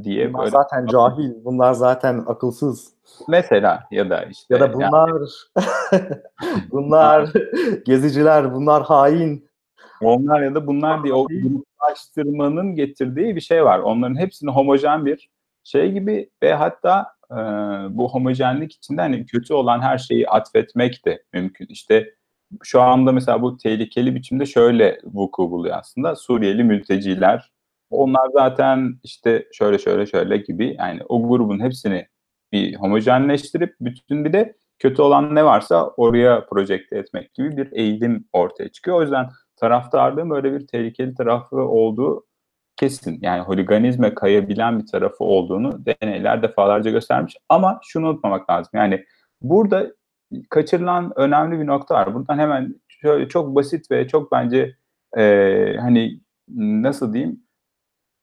diye bunlar böyle zaten cahil, bunlar zaten akılsız. Mesela ya da işte ya da bunlar yani. bunlar geziciler, bunlar hain. Onlar ya da bunlar diye o gruplaştırmanın getirdiği bir şey var. Onların hepsini homojen bir şey gibi ve hatta e, bu homojenlik içinde hani kötü olan her şeyi atfetmek de mümkün. İşte şu anda mesela bu tehlikeli biçimde şöyle vuku buluyor aslında. Suriyeli mülteciler onlar zaten işte şöyle şöyle şöyle gibi yani o grubun hepsini bir homojenleştirip bütün bir de kötü olan ne varsa oraya projekte etmek gibi bir eğilim ortaya çıkıyor. O yüzden taraftarlığın böyle bir tehlikeli tarafı olduğu kesin. Yani holiganizme kayabilen bir tarafı olduğunu deneyler defalarca göstermiş. Ama şunu unutmamak lazım. Yani burada kaçırılan önemli bir nokta var. Buradan hemen şöyle çok basit ve çok bence e, hani nasıl diyeyim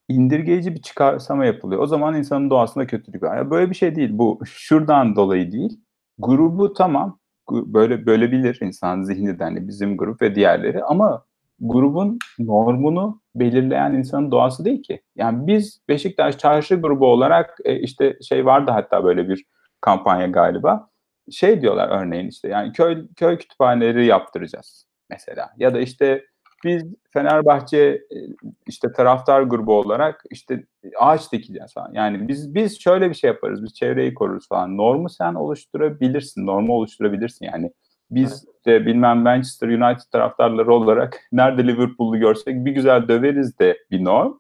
indirgeyici bir çıkarsama yapılıyor. O zaman insanın doğasında kötülük var. Yani böyle bir şey değil. Bu şuradan dolayı değil. Grubu tamam böyle bölebilir insan zihni de hani bizim grup ve diğerleri ama grubun normunu belirleyen insanın doğası değil ki. Yani biz Beşiktaş Çarşı grubu olarak e, işte şey vardı hatta böyle bir kampanya galiba. Şey diyorlar örneğin işte yani köy köy kütüphaneleri yaptıracağız mesela ya da işte biz Fenerbahçe e, işte taraftar grubu olarak işte ağaç dikeceğiz falan. Yani biz biz şöyle bir şey yaparız. Biz çevreyi koruruz falan. Normu sen oluşturabilirsin. Normu oluşturabilirsin. Yani biz de bilmem Manchester United taraftarları olarak nerede Liverpool'u görsek bir güzel döveriz de bir norm.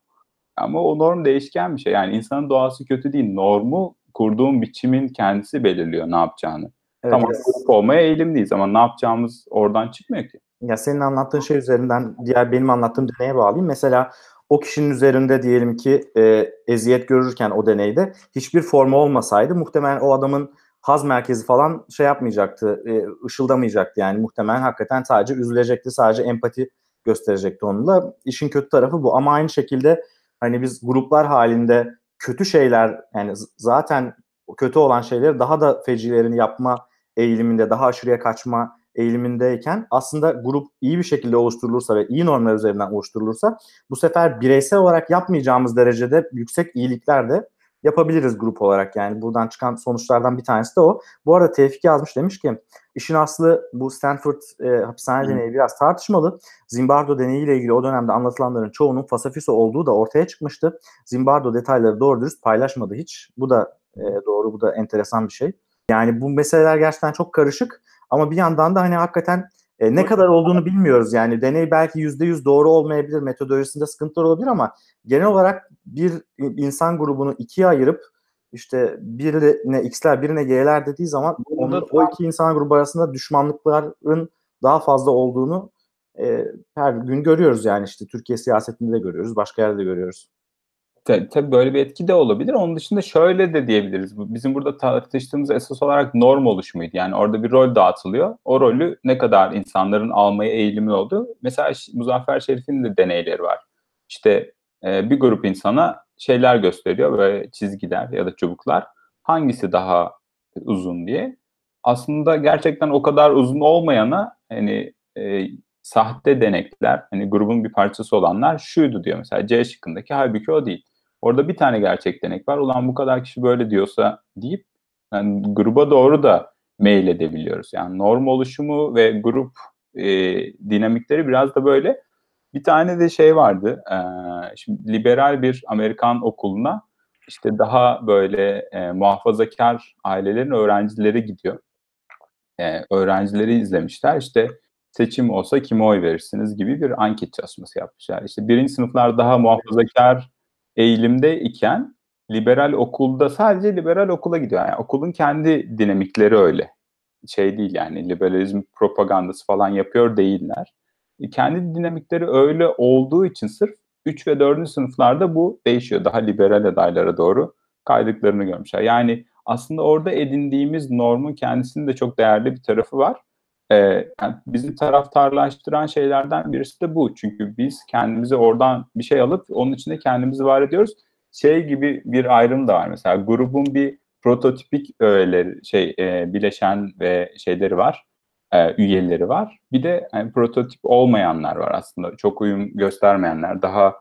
Ama o norm değişken bir şey. Yani insanın doğası kötü değil. Normu kurduğun biçimin kendisi belirliyor ne yapacağını. Evet, tamam grup olmaya eğilimliyiz ama ne yapacağımız oradan çıkmıyor ki. Ya senin anlattığın şey üzerinden diğer benim anlattığım deneye bağlayayım. Mesela o kişinin üzerinde diyelim ki e, eziyet görürken o deneyde hiçbir forma olmasaydı muhtemelen o adamın haz merkezi falan şey yapmayacaktı, e, ışıldamayacaktı yani muhtemelen hakikaten sadece üzülecekti, sadece empati gösterecekti onunla. İşin kötü tarafı bu ama aynı şekilde hani biz gruplar halinde kötü şeyler yani zaten kötü olan şeyleri daha da fecilerini yapma eğiliminde, daha aşırıya kaçma eğilimindeyken aslında grup iyi bir şekilde oluşturulursa ve iyi normlar üzerinden oluşturulursa bu sefer bireysel olarak yapmayacağımız derecede yüksek iyilikler de yapabiliriz grup olarak yani buradan çıkan sonuçlardan bir tanesi de o. Bu arada Tevfik yazmış demiş ki işin aslı bu Stanford e, hapishane deneyi biraz tartışmalı. Zimbardo deneyiyle ilgili o dönemde anlatılanların çoğunun fasafiso olduğu da ortaya çıkmıştı. Zimbardo detayları doğru dürüst paylaşmadı hiç. Bu da e, doğru, bu da enteresan bir şey. Yani bu meseleler gerçekten çok karışık ama bir yandan da hani hakikaten e, ne kadar olduğunu bilmiyoruz. Yani deney belki yüzde yüz doğru olmayabilir, metodolojisinde sıkıntılar olabilir ama genel olarak bir insan grubunu ikiye ayırıp işte birine X'ler birine Y'ler dediği zaman onun, o iki insan grubu arasında düşmanlıkların daha fazla olduğunu e, her gün görüyoruz yani işte Türkiye siyasetinde de görüyoruz, başka yerde de görüyoruz. Tabii, tabii böyle bir etki de olabilir. Onun dışında şöyle de diyebiliriz. Bizim burada tartıştığımız esas olarak norm oluşumuydu. Yani orada bir rol dağıtılıyor. O rolü ne kadar insanların almaya eğilimi oldu. Mesela Muzaffer Şerif'in de deneyleri var. İşte e, bir grup insana şeyler gösteriyor böyle çizgiler ya da çubuklar. Hangisi daha uzun diye. Aslında gerçekten o kadar uzun olmayana hani e, sahte denekler, hani grubun bir parçası olanlar şuydu diyor mesela C şıkkındaki halbuki o değil. Orada bir tane gerçek denek var. Ulan bu kadar kişi böyle diyorsa deyip yani gruba doğru da mail edebiliyoruz. Yani norm oluşumu ve grup e, dinamikleri biraz da böyle. Bir tane de şey vardı. E, şimdi liberal bir Amerikan okuluna işte daha böyle e, muhafazakar ailelerin öğrencileri gidiyor. E, öğrencileri izlemişler. İşte seçim olsa kime oy verirsiniz gibi bir anket çalışması yapmışlar. İşte birinci sınıflar daha muhafazakar eğilimde iken liberal okulda sadece liberal okula gidiyor. Yani okulun kendi dinamikleri öyle. Şey değil yani liberalizm propagandası falan yapıyor değiller. E, Kendi dinamikleri öyle olduğu için sırf 3 ve 4. sınıflarda bu değişiyor. Daha liberal adaylara doğru kaydıklarını görmüşler. Yani aslında orada edindiğimiz normun kendisinin de çok değerli bir tarafı var. Ee, yani bizi taraftarlaştıran şeylerden birisi de bu. Çünkü biz kendimizi oradan bir şey alıp onun içinde kendimizi var ediyoruz. Şey gibi bir ayrım da var mesela grubun bir prototipik öğeleri, şey e, bileşen ve şeyleri var, e, üyeleri var. Bir de yani, prototip olmayanlar var aslında. Çok uyum göstermeyenler, daha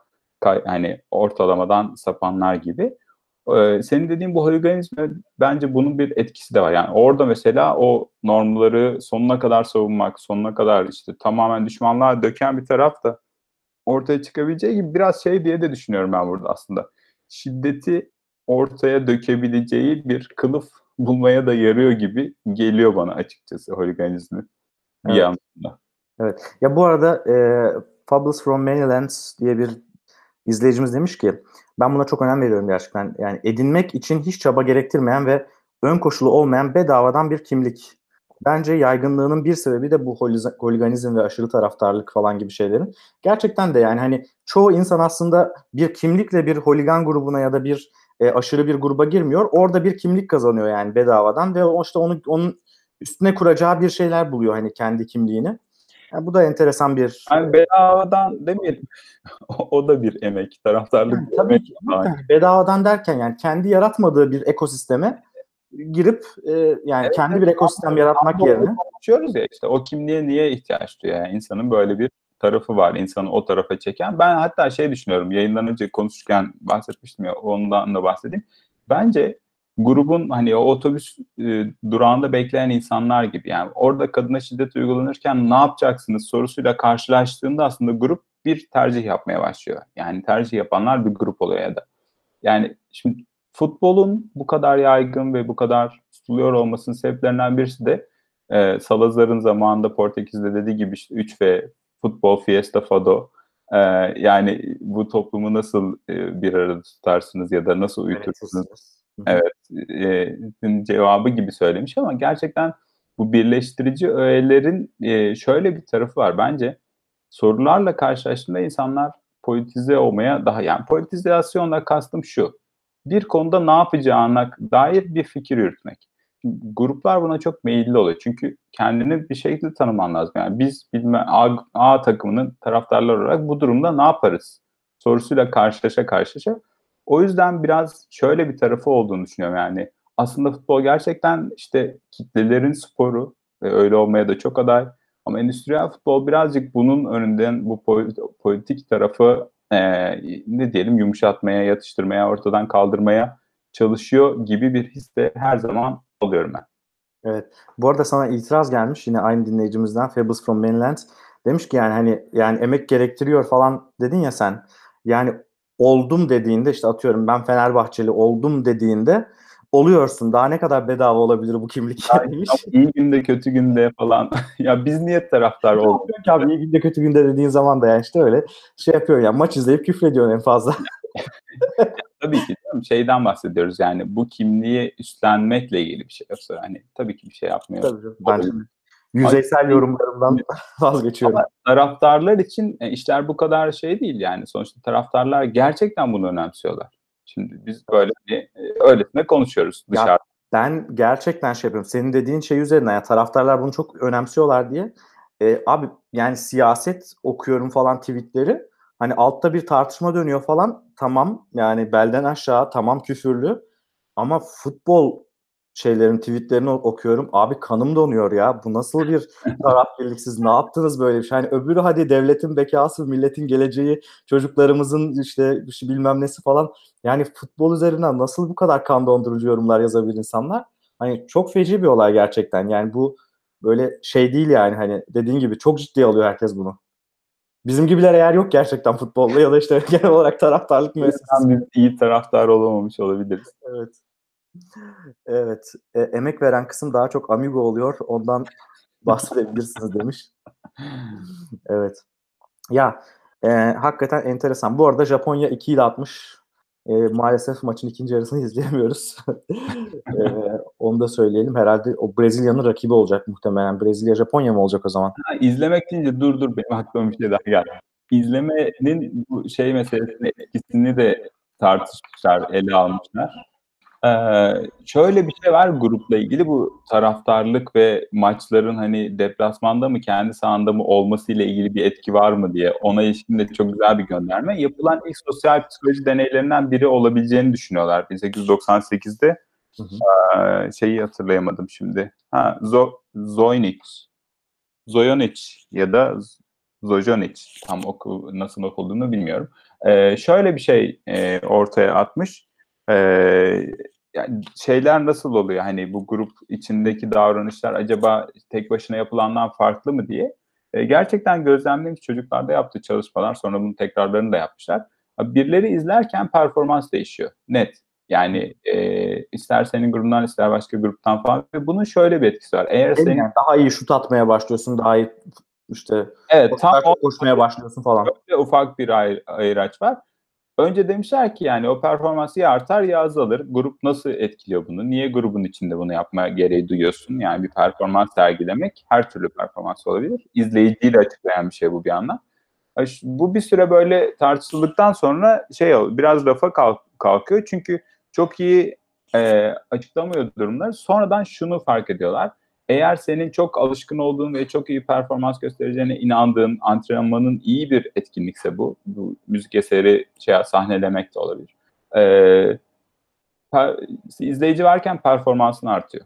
hani ortalamadan sapanlar gibi. Ee, senin dediğin bu holiganizme bence bunun bir etkisi de var. Yani orada mesela o normları sonuna kadar savunmak, sonuna kadar işte tamamen düşmanlığa döken bir taraf da ortaya çıkabileceği gibi biraz şey diye de düşünüyorum ben burada aslında. Şiddeti ortaya dökebileceği bir kılıf bulmaya da yarıyor gibi geliyor bana açıkçası holiganizmi bir Evet. yandan. Evet. Ya bu arada e, Fables from Many Lands diye bir izleyicimiz demiş ki ben buna çok önem veriyorum gerçekten. Yani edinmek için hiç çaba gerektirmeyen ve ön koşulu olmayan bedavadan bir kimlik. Bence yaygınlığının bir sebebi de bu holiganizm ve aşırı taraftarlık falan gibi şeylerin. Gerçekten de yani hani çoğu insan aslında bir kimlikle bir holigan grubuna ya da bir e, aşırı bir gruba girmiyor. Orada bir kimlik kazanıyor yani bedavadan ve işte onun onun üstüne kuracağı bir şeyler buluyor hani kendi kimliğini. Yani bu da enteresan bir Yani bedavadan demeyelim. o, da bir emek. Taraftarlık Yani bir tabii emek. ki yani bedavadan derken yani kendi yaratmadığı bir ekosisteme girip e, yani kendi bir ekosistem yaratmak yerine onu konuşuyoruz ya işte o kimliğe niye ihtiyaç duyuyor? Yani insanın böyle bir tarafı var insanı o tarafa çeken. Ben hatta şey düşünüyorum yayından önce konuşurken bahsetmiştim ya ondan da bahsedeyim. Bence grubun hani o otobüs e, durağında bekleyen insanlar gibi yani orada kadına şiddet uygulanırken ne yapacaksınız sorusuyla karşılaştığında aslında grup bir tercih yapmaya başlıyor. Yani tercih yapanlar bir grup oluyor ya da. Yani şimdi futbolun bu kadar yaygın ve bu kadar tutuluyor olmasının sebeplerinden birisi de e, Salazar'ın zamanında Portekiz'de dediği gibi işte 3 ve futbol fiesta fado e, yani bu toplumu nasıl e, bir arada tutarsınız ya da nasıl uyutursunuz evet e, cevabı gibi söylemiş ama gerçekten bu birleştirici öğelerin e, şöyle bir tarafı var bence sorularla karşılaştığında insanlar politize olmaya daha yani politizasyonla kastım şu bir konuda ne yapacağına dair bir fikir yürütmek gruplar buna çok meyilli oluyor. Çünkü kendini bir şekilde tanıman lazım. Yani biz bilme A, A takımının taraftarlar olarak bu durumda ne yaparız? Sorusuyla karşılaşa karşılaşa. O yüzden biraz şöyle bir tarafı olduğunu düşünüyorum. Yani aslında futbol gerçekten işte kitlelerin sporu ve öyle olmaya da çok aday. Ama endüstriyel futbol birazcık bunun önünden bu politik tarafı e, ne diyelim yumuşatmaya, yatıştırmaya, ortadan kaldırmaya çalışıyor gibi bir his de her zaman oluyorum ben. Evet. Bu arada sana itiraz gelmiş yine aynı dinleyicimizden Fables from Mainland. Demiş ki yani hani yani emek gerektiriyor falan dedin ya sen. Yani oldum dediğinde işte atıyorum ben Fenerbahçeli oldum dediğinde oluyorsun. Daha ne kadar bedava olabilir bu kimlik yani, demiş. İyi günde kötü günde falan. ya biz niye taraftar olduk? abi iyi günde kötü günde dediğin zaman da yani işte öyle şey yapıyor ya maç izleyip küfrediyorsun en fazla. tabii ki değil şeyden bahsediyoruz yani bu kimliği üstlenmekle ilgili bir şey yoksa hani tabii ki bir şey yapmıyor. Tabii Ben yüzeysel yorumlarımdan vazgeçiyorum. Ama taraftarlar için e, işler bu kadar şey değil yani sonuçta taraftarlar gerçekten bunu önemsiyorlar. Şimdi biz böyle bir e, öylesine konuşuyoruz dışarıda. Ya ben gerçekten şey yapıyorum. Senin dediğin şey üzerinden yani taraftarlar bunu çok önemsiyorlar diye. E, abi yani siyaset okuyorum falan tweetleri. Hani altta bir tartışma dönüyor falan. Tamam yani belden aşağı tamam küfürlü. Ama futbol şeylerin tweetlerini okuyorum. Abi kanım donuyor ya. Bu nasıl bir taraf birlik siz ne yaptınız böyle bir şey? Hani öbürü hadi devletin bekası, milletin geleceği, çocuklarımızın işte bilmem nesi falan. Yani futbol üzerinden nasıl bu kadar kan dondurucu yorumlar yazabilir insanlar? Hani çok feci bir olay gerçekten. Yani bu böyle şey değil yani hani dediğin gibi çok ciddi alıyor herkes bunu. Bizim gibiler eğer yok gerçekten futbolda ya da işte genel olarak taraftarlık müessesesi. Biz iyi taraftar olamamış olabiliriz. Evet. Evet. E, emek veren kısım daha çok amigo oluyor. Ondan bahsedebilirsiniz demiş. Evet. Ya e, hakikaten enteresan. Bu arada Japonya 2 ile atmış. E, maalesef maçın ikinci yarısını izleyemiyoruz. e, onu da söyleyelim. Herhalde o Brezilya'nın rakibi olacak muhtemelen. Brezilya Japonya mı olacak o zaman? Ha, izlemek deyince dur dur benim aklıma bir şey daha geldi. İzlemenin bu şey meselesini etkisini de tartışmışlar, ele almışlar. Ee, şöyle bir şey var grupla ilgili bu taraftarlık ve maçların hani deplasmanda mı kendi sahanda mı olması ile ilgili bir etki var mı diye ona ilişkin de çok güzel bir gönderme. Yapılan ilk sosyal psikoloji deneylerinden biri olabileceğini düşünüyorlar 1898'de. Hı hı. Ee, şeyi hatırlayamadım şimdi. Ha, Zo Zoinic. Zoyonic ya da Zojonic. Tam oku, nasıl okulduğunu bilmiyorum. Ee, şöyle bir şey e, ortaya atmış. Ee, yani şeyler nasıl oluyor? Hani bu grup içindeki davranışlar acaba tek başına yapılandan farklı mı diye. E, gerçekten gözlemlemiş çocuklarda yaptığı çalışmalar sonra bunun tekrarlarını da yapmışlar. Birileri izlerken performans değişiyor. Net. Yani e, ister senin grubundan ister başka gruptan falan. Ve bunun şöyle bir etkisi var. Eğer senin yani daha iyi şut atmaya başlıyorsun, daha iyi işte evet, tam koşmaya başlıyorsun falan. Ufak bir ayr- ayraç var. Önce demişler ki yani o performansı ya artar ya azalır. Grup nasıl etkiliyor bunu? Niye grubun içinde bunu yapmaya gereği duyuyorsun? Yani bir performans sergilemek her türlü performans olabilir. İzleyiciyle açıklayan bir şey bu bir yandan. Bu bir süre böyle tartışıldıktan sonra şey biraz rafa kalkıyor. Çünkü çok iyi e, açıklamıyor durumları. Sonradan şunu fark ediyorlar eğer senin çok alışkın olduğun ve çok iyi performans göstereceğine inandığın antrenmanın iyi bir etkinlikse bu, bu müzik eseri şey, sahnelemek de olabilir. Ee, per, izleyici varken performansın artıyor.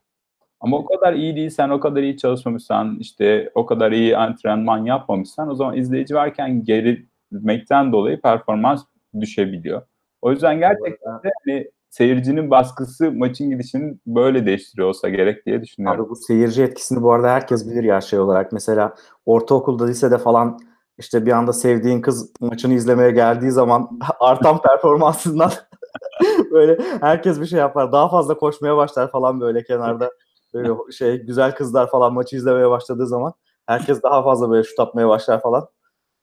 Ama o kadar iyi değilsen, o kadar iyi çalışmamışsan, işte o kadar iyi antrenman yapmamışsan o zaman izleyici varken gerilmekten dolayı performans düşebiliyor. O yüzden gerçekten de hani seyircinin baskısı maçın gidişini böyle değiştiriyor olsa gerek diye düşünüyorum. Abi bu seyirci etkisini bu arada herkes bilir ya şey olarak. Mesela ortaokulda, lisede falan işte bir anda sevdiğin kız maçını izlemeye geldiği zaman artan performansından böyle herkes bir şey yapar. Daha fazla koşmaya başlar falan böyle kenarda. Böyle şey güzel kızlar falan maçı izlemeye başladığı zaman herkes daha fazla böyle şut atmaya başlar falan.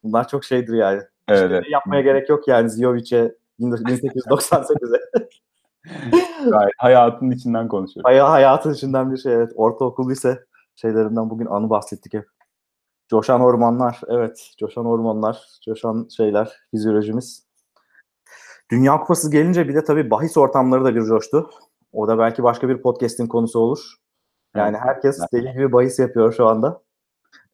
Bunlar çok şeydir yani. Evet, İşte yapmaya gerek yok yani Ziyovic'e 1898'e. Gayet hayatın içinden konuşuyoruz. Hay- hayatın içinden bir şey evet. Ortaokul lise şeylerinden bugün anı bahsettik hep. Coşan ormanlar, evet. Coşan ormanlar, coşan şeyler, fizyolojimiz. Dünya Kupası gelince bir de tabii bahis ortamları da bir coştu. O da belki başka bir podcast'in konusu olur. Yani herkes deli gibi bahis yapıyor şu anda.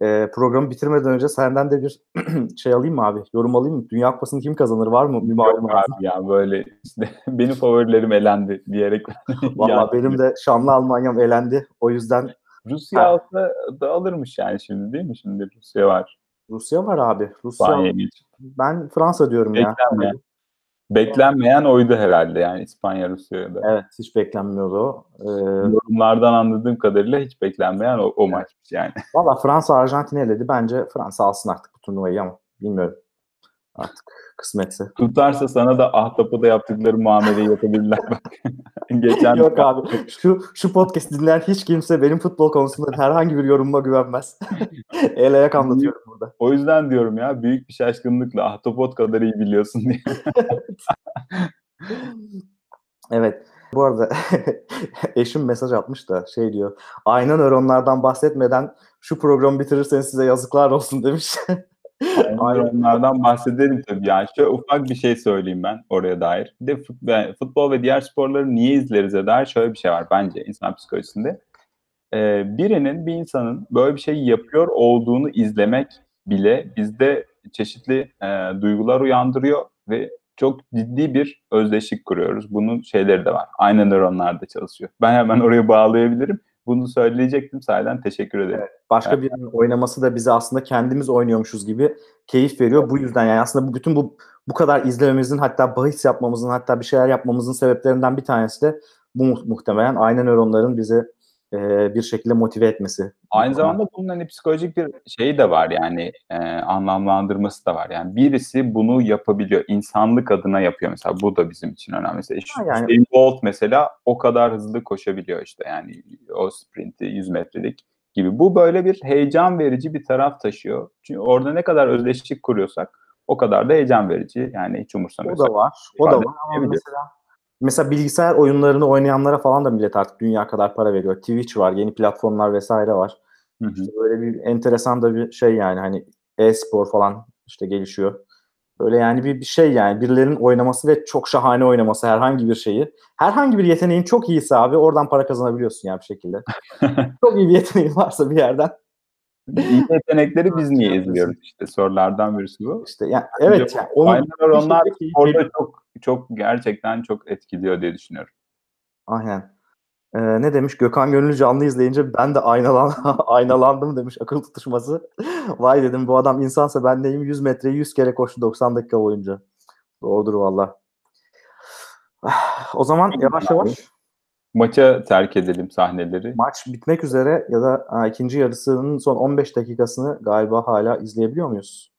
Ee, programı bitirmeden önce senden de bir şey alayım mı abi? Yorum alayım mı? Dünya Kupası'nı kim kazanır? Var mı? Bir Yok abi ya böyle işte benim favorilerim elendi diyerek. Valla benim de şanlı Almanya'm elendi. O yüzden Rusya Ha. alsa da alırmış yani şimdi değil mi? Şimdi Rusya var. Rusya var abi. Rusya. Ben Fransa diyorum ya. Beklenmeyen. Beklenmeyen oydu herhalde yani İspanya Rusya'da. Evet hiç beklenmiyordu o. Ee, Yorumlardan anladığım kadarıyla hiç beklenmeyen o, o maçmış yani. Valla Fransa Arjantin'i eledi. Bence Fransa alsın artık bu turnuvayı ama bilmiyorum. Artık kısmetse. Tutarsa sana da ahtapoda yaptıkları muameleyi yapabilirler. Bak. Geçen Yok abi. Şu şu podcast dinleyen hiç kimse benim futbol konusunda herhangi bir yorumuma güvenmez. El ayak anlatıyorum burada. O yüzden diyorum ya büyük bir şaşkınlıkla ahtapot kadar iyi biliyorsun diye. Evet. Bu arada eşim mesaj atmış da şey diyor. Ayna nöronlardan bahsetmeden şu programı bitirirseniz size yazıklar olsun demiş. Aynen. Onlardan bahsedelim tabii. Yani şöyle ufak bir şey söyleyeyim ben oraya dair. Bir de fut- futbol ve diğer sporları niye izleriz'e dair şöyle bir şey var bence insan psikolojisinde. Ee, birinin, bir insanın böyle bir şey yapıyor olduğunu izlemek bile bizde çeşitli e, duygular uyandırıyor ve çok ciddi bir özdeşlik kuruyoruz. Bunun şeyleri de var. Aynı nöronlarda çalışıyor. Ben hemen oraya bağlayabilirim. Bunu söyleyecektim. Sahiden teşekkür ederim. Başka birinin oynaması da bize aslında kendimiz oynuyormuşuz gibi keyif veriyor. Bu yüzden yani aslında bu bütün bu bu kadar izlememizin hatta bahis yapmamızın hatta bir şeyler yapmamızın sebeplerinden bir tanesi de bu mu- muhtemelen ayna nöronların bizi e, bir şekilde motive etmesi. Aynı zamanda bunun hani psikolojik bir şeyi de var yani e, anlamlandırması da var. Yani birisi bunu yapabiliyor. insanlık adına yapıyor mesela. Bu da bizim için önemli. Mesela Ha, yani- Usain Bolt mesela o kadar hızlı koşabiliyor işte yani o sprinti 100 metrelik gibi. Bu böyle bir heyecan verici bir taraf taşıyor. Çünkü orada ne kadar özdeşlik kuruyorsak o kadar da heyecan verici. Yani hiç O umursamıyorsak. da var. O da var ama mesela mesela bilgisayar oyunlarını oynayanlara falan da millet artık dünya kadar para veriyor. Twitch var, yeni platformlar vesaire var. Hı hı. İşte böyle bir enteresan da bir şey yani hani e-spor falan işte gelişiyor. Böyle yani bir, bir şey yani birilerinin oynaması ve çok şahane oynaması herhangi bir şeyi. Herhangi bir yeteneğin çok iyiyse abi oradan para kazanabiliyorsun ya bir şekilde. çok iyi bir yeteneğin varsa bir yerden. İyi yetenekleri biz niye izliyoruz işte sorulardan birisi bu. İşte yani evet yani onu Aynen öyle. bir onlar orada veriyor. çok çok gerçekten çok etkiliyor diye düşünüyorum. Aynen. Ee, ne demiş? Gökhan Gönüllü canlı izleyince ben de aynalan aynalandım demiş akıl tutuşması. Vay dedim bu adam insansa ben neyim 100 metreyi 100 kere koştu 90 dakika boyunca. Doğrudur valla. O zaman yavaş yavaş Maça terk edelim sahneleri. maç bitmek üzere ya da ha, ikinci yarısının son 15 dakikasını galiba hala izleyebiliyor muyuz?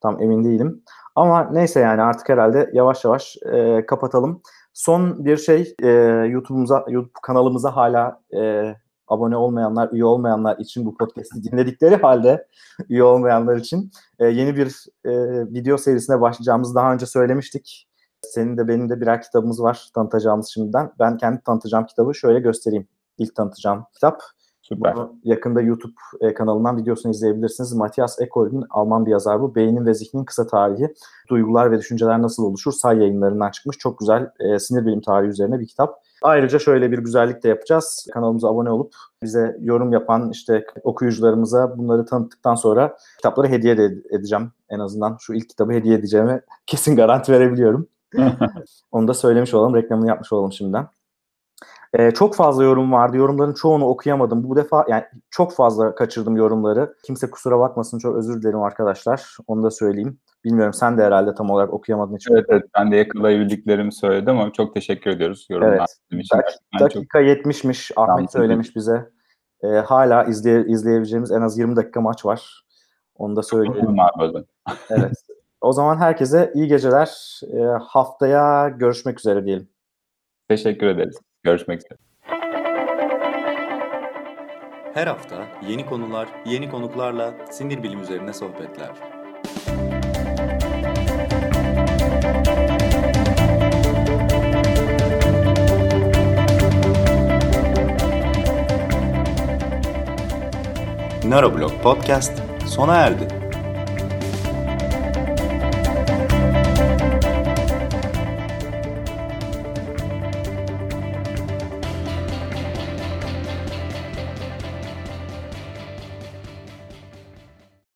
Tam emin değilim. Ama neyse yani artık herhalde yavaş yavaş e, kapatalım. Son bir şey e, YouTube'umuza YouTube kanalımıza hala e, abone olmayanlar, üye olmayanlar için bu podcast'i dinledikleri halde üye olmayanlar için e, yeni bir e, video serisine başlayacağımızı daha önce söylemiştik. Senin de benim de birer kitabımız var tanıtacağımız şimdiden. Ben kendi tanıtacağım kitabı şöyle göstereyim. İlk tanıtacağım kitap. Süper. Bunu yakında YouTube e, kanalından videosunu izleyebilirsiniz. Matthias Ekol'ün Alman bir yazar bu. Beynin ve zihnin kısa tarihi. Duygular ve düşünceler nasıl oluşur? Say yayınlarından çıkmış. Çok güzel e, sinir bilim tarihi üzerine bir kitap. Ayrıca şöyle bir güzellik de yapacağız. Kanalımıza abone olup bize yorum yapan işte okuyucularımıza bunları tanıttıktan sonra kitapları hediye de edeceğim. En azından şu ilk kitabı hediye edeceğime kesin garanti verebiliyorum. Onu da söylemiş olalım, reklamını yapmış olalım şimdiden. Ee, çok fazla yorum vardı. Yorumların çoğunu okuyamadım. Bu defa yani çok fazla kaçırdım yorumları. Kimse kusura bakmasın. Çok özür dilerim arkadaşlar. Onu da söyleyeyim. Bilmiyorum sen de herhalde tam olarak okuyamadın hiç. Evet, evet ben de yakalayabildiklerimi söyledim ama çok teşekkür ediyoruz yorumlar Evet. için. Dak- Gerçekten çok dakika 70'miş. Ahmet söylemiş bize. Ee, hala izleye, izleyebileceğimiz en az 20 dakika maç var. Onu da böyle. Evet. O zaman herkese iyi geceler. Ee, haftaya görüşmek üzere diyelim. Teşekkür ederiz. Görüşmek üzere. Her hafta yeni konular, yeni konuklarla sinir bilim üzerine sohbetler. Neuroblog Podcast sona erdi.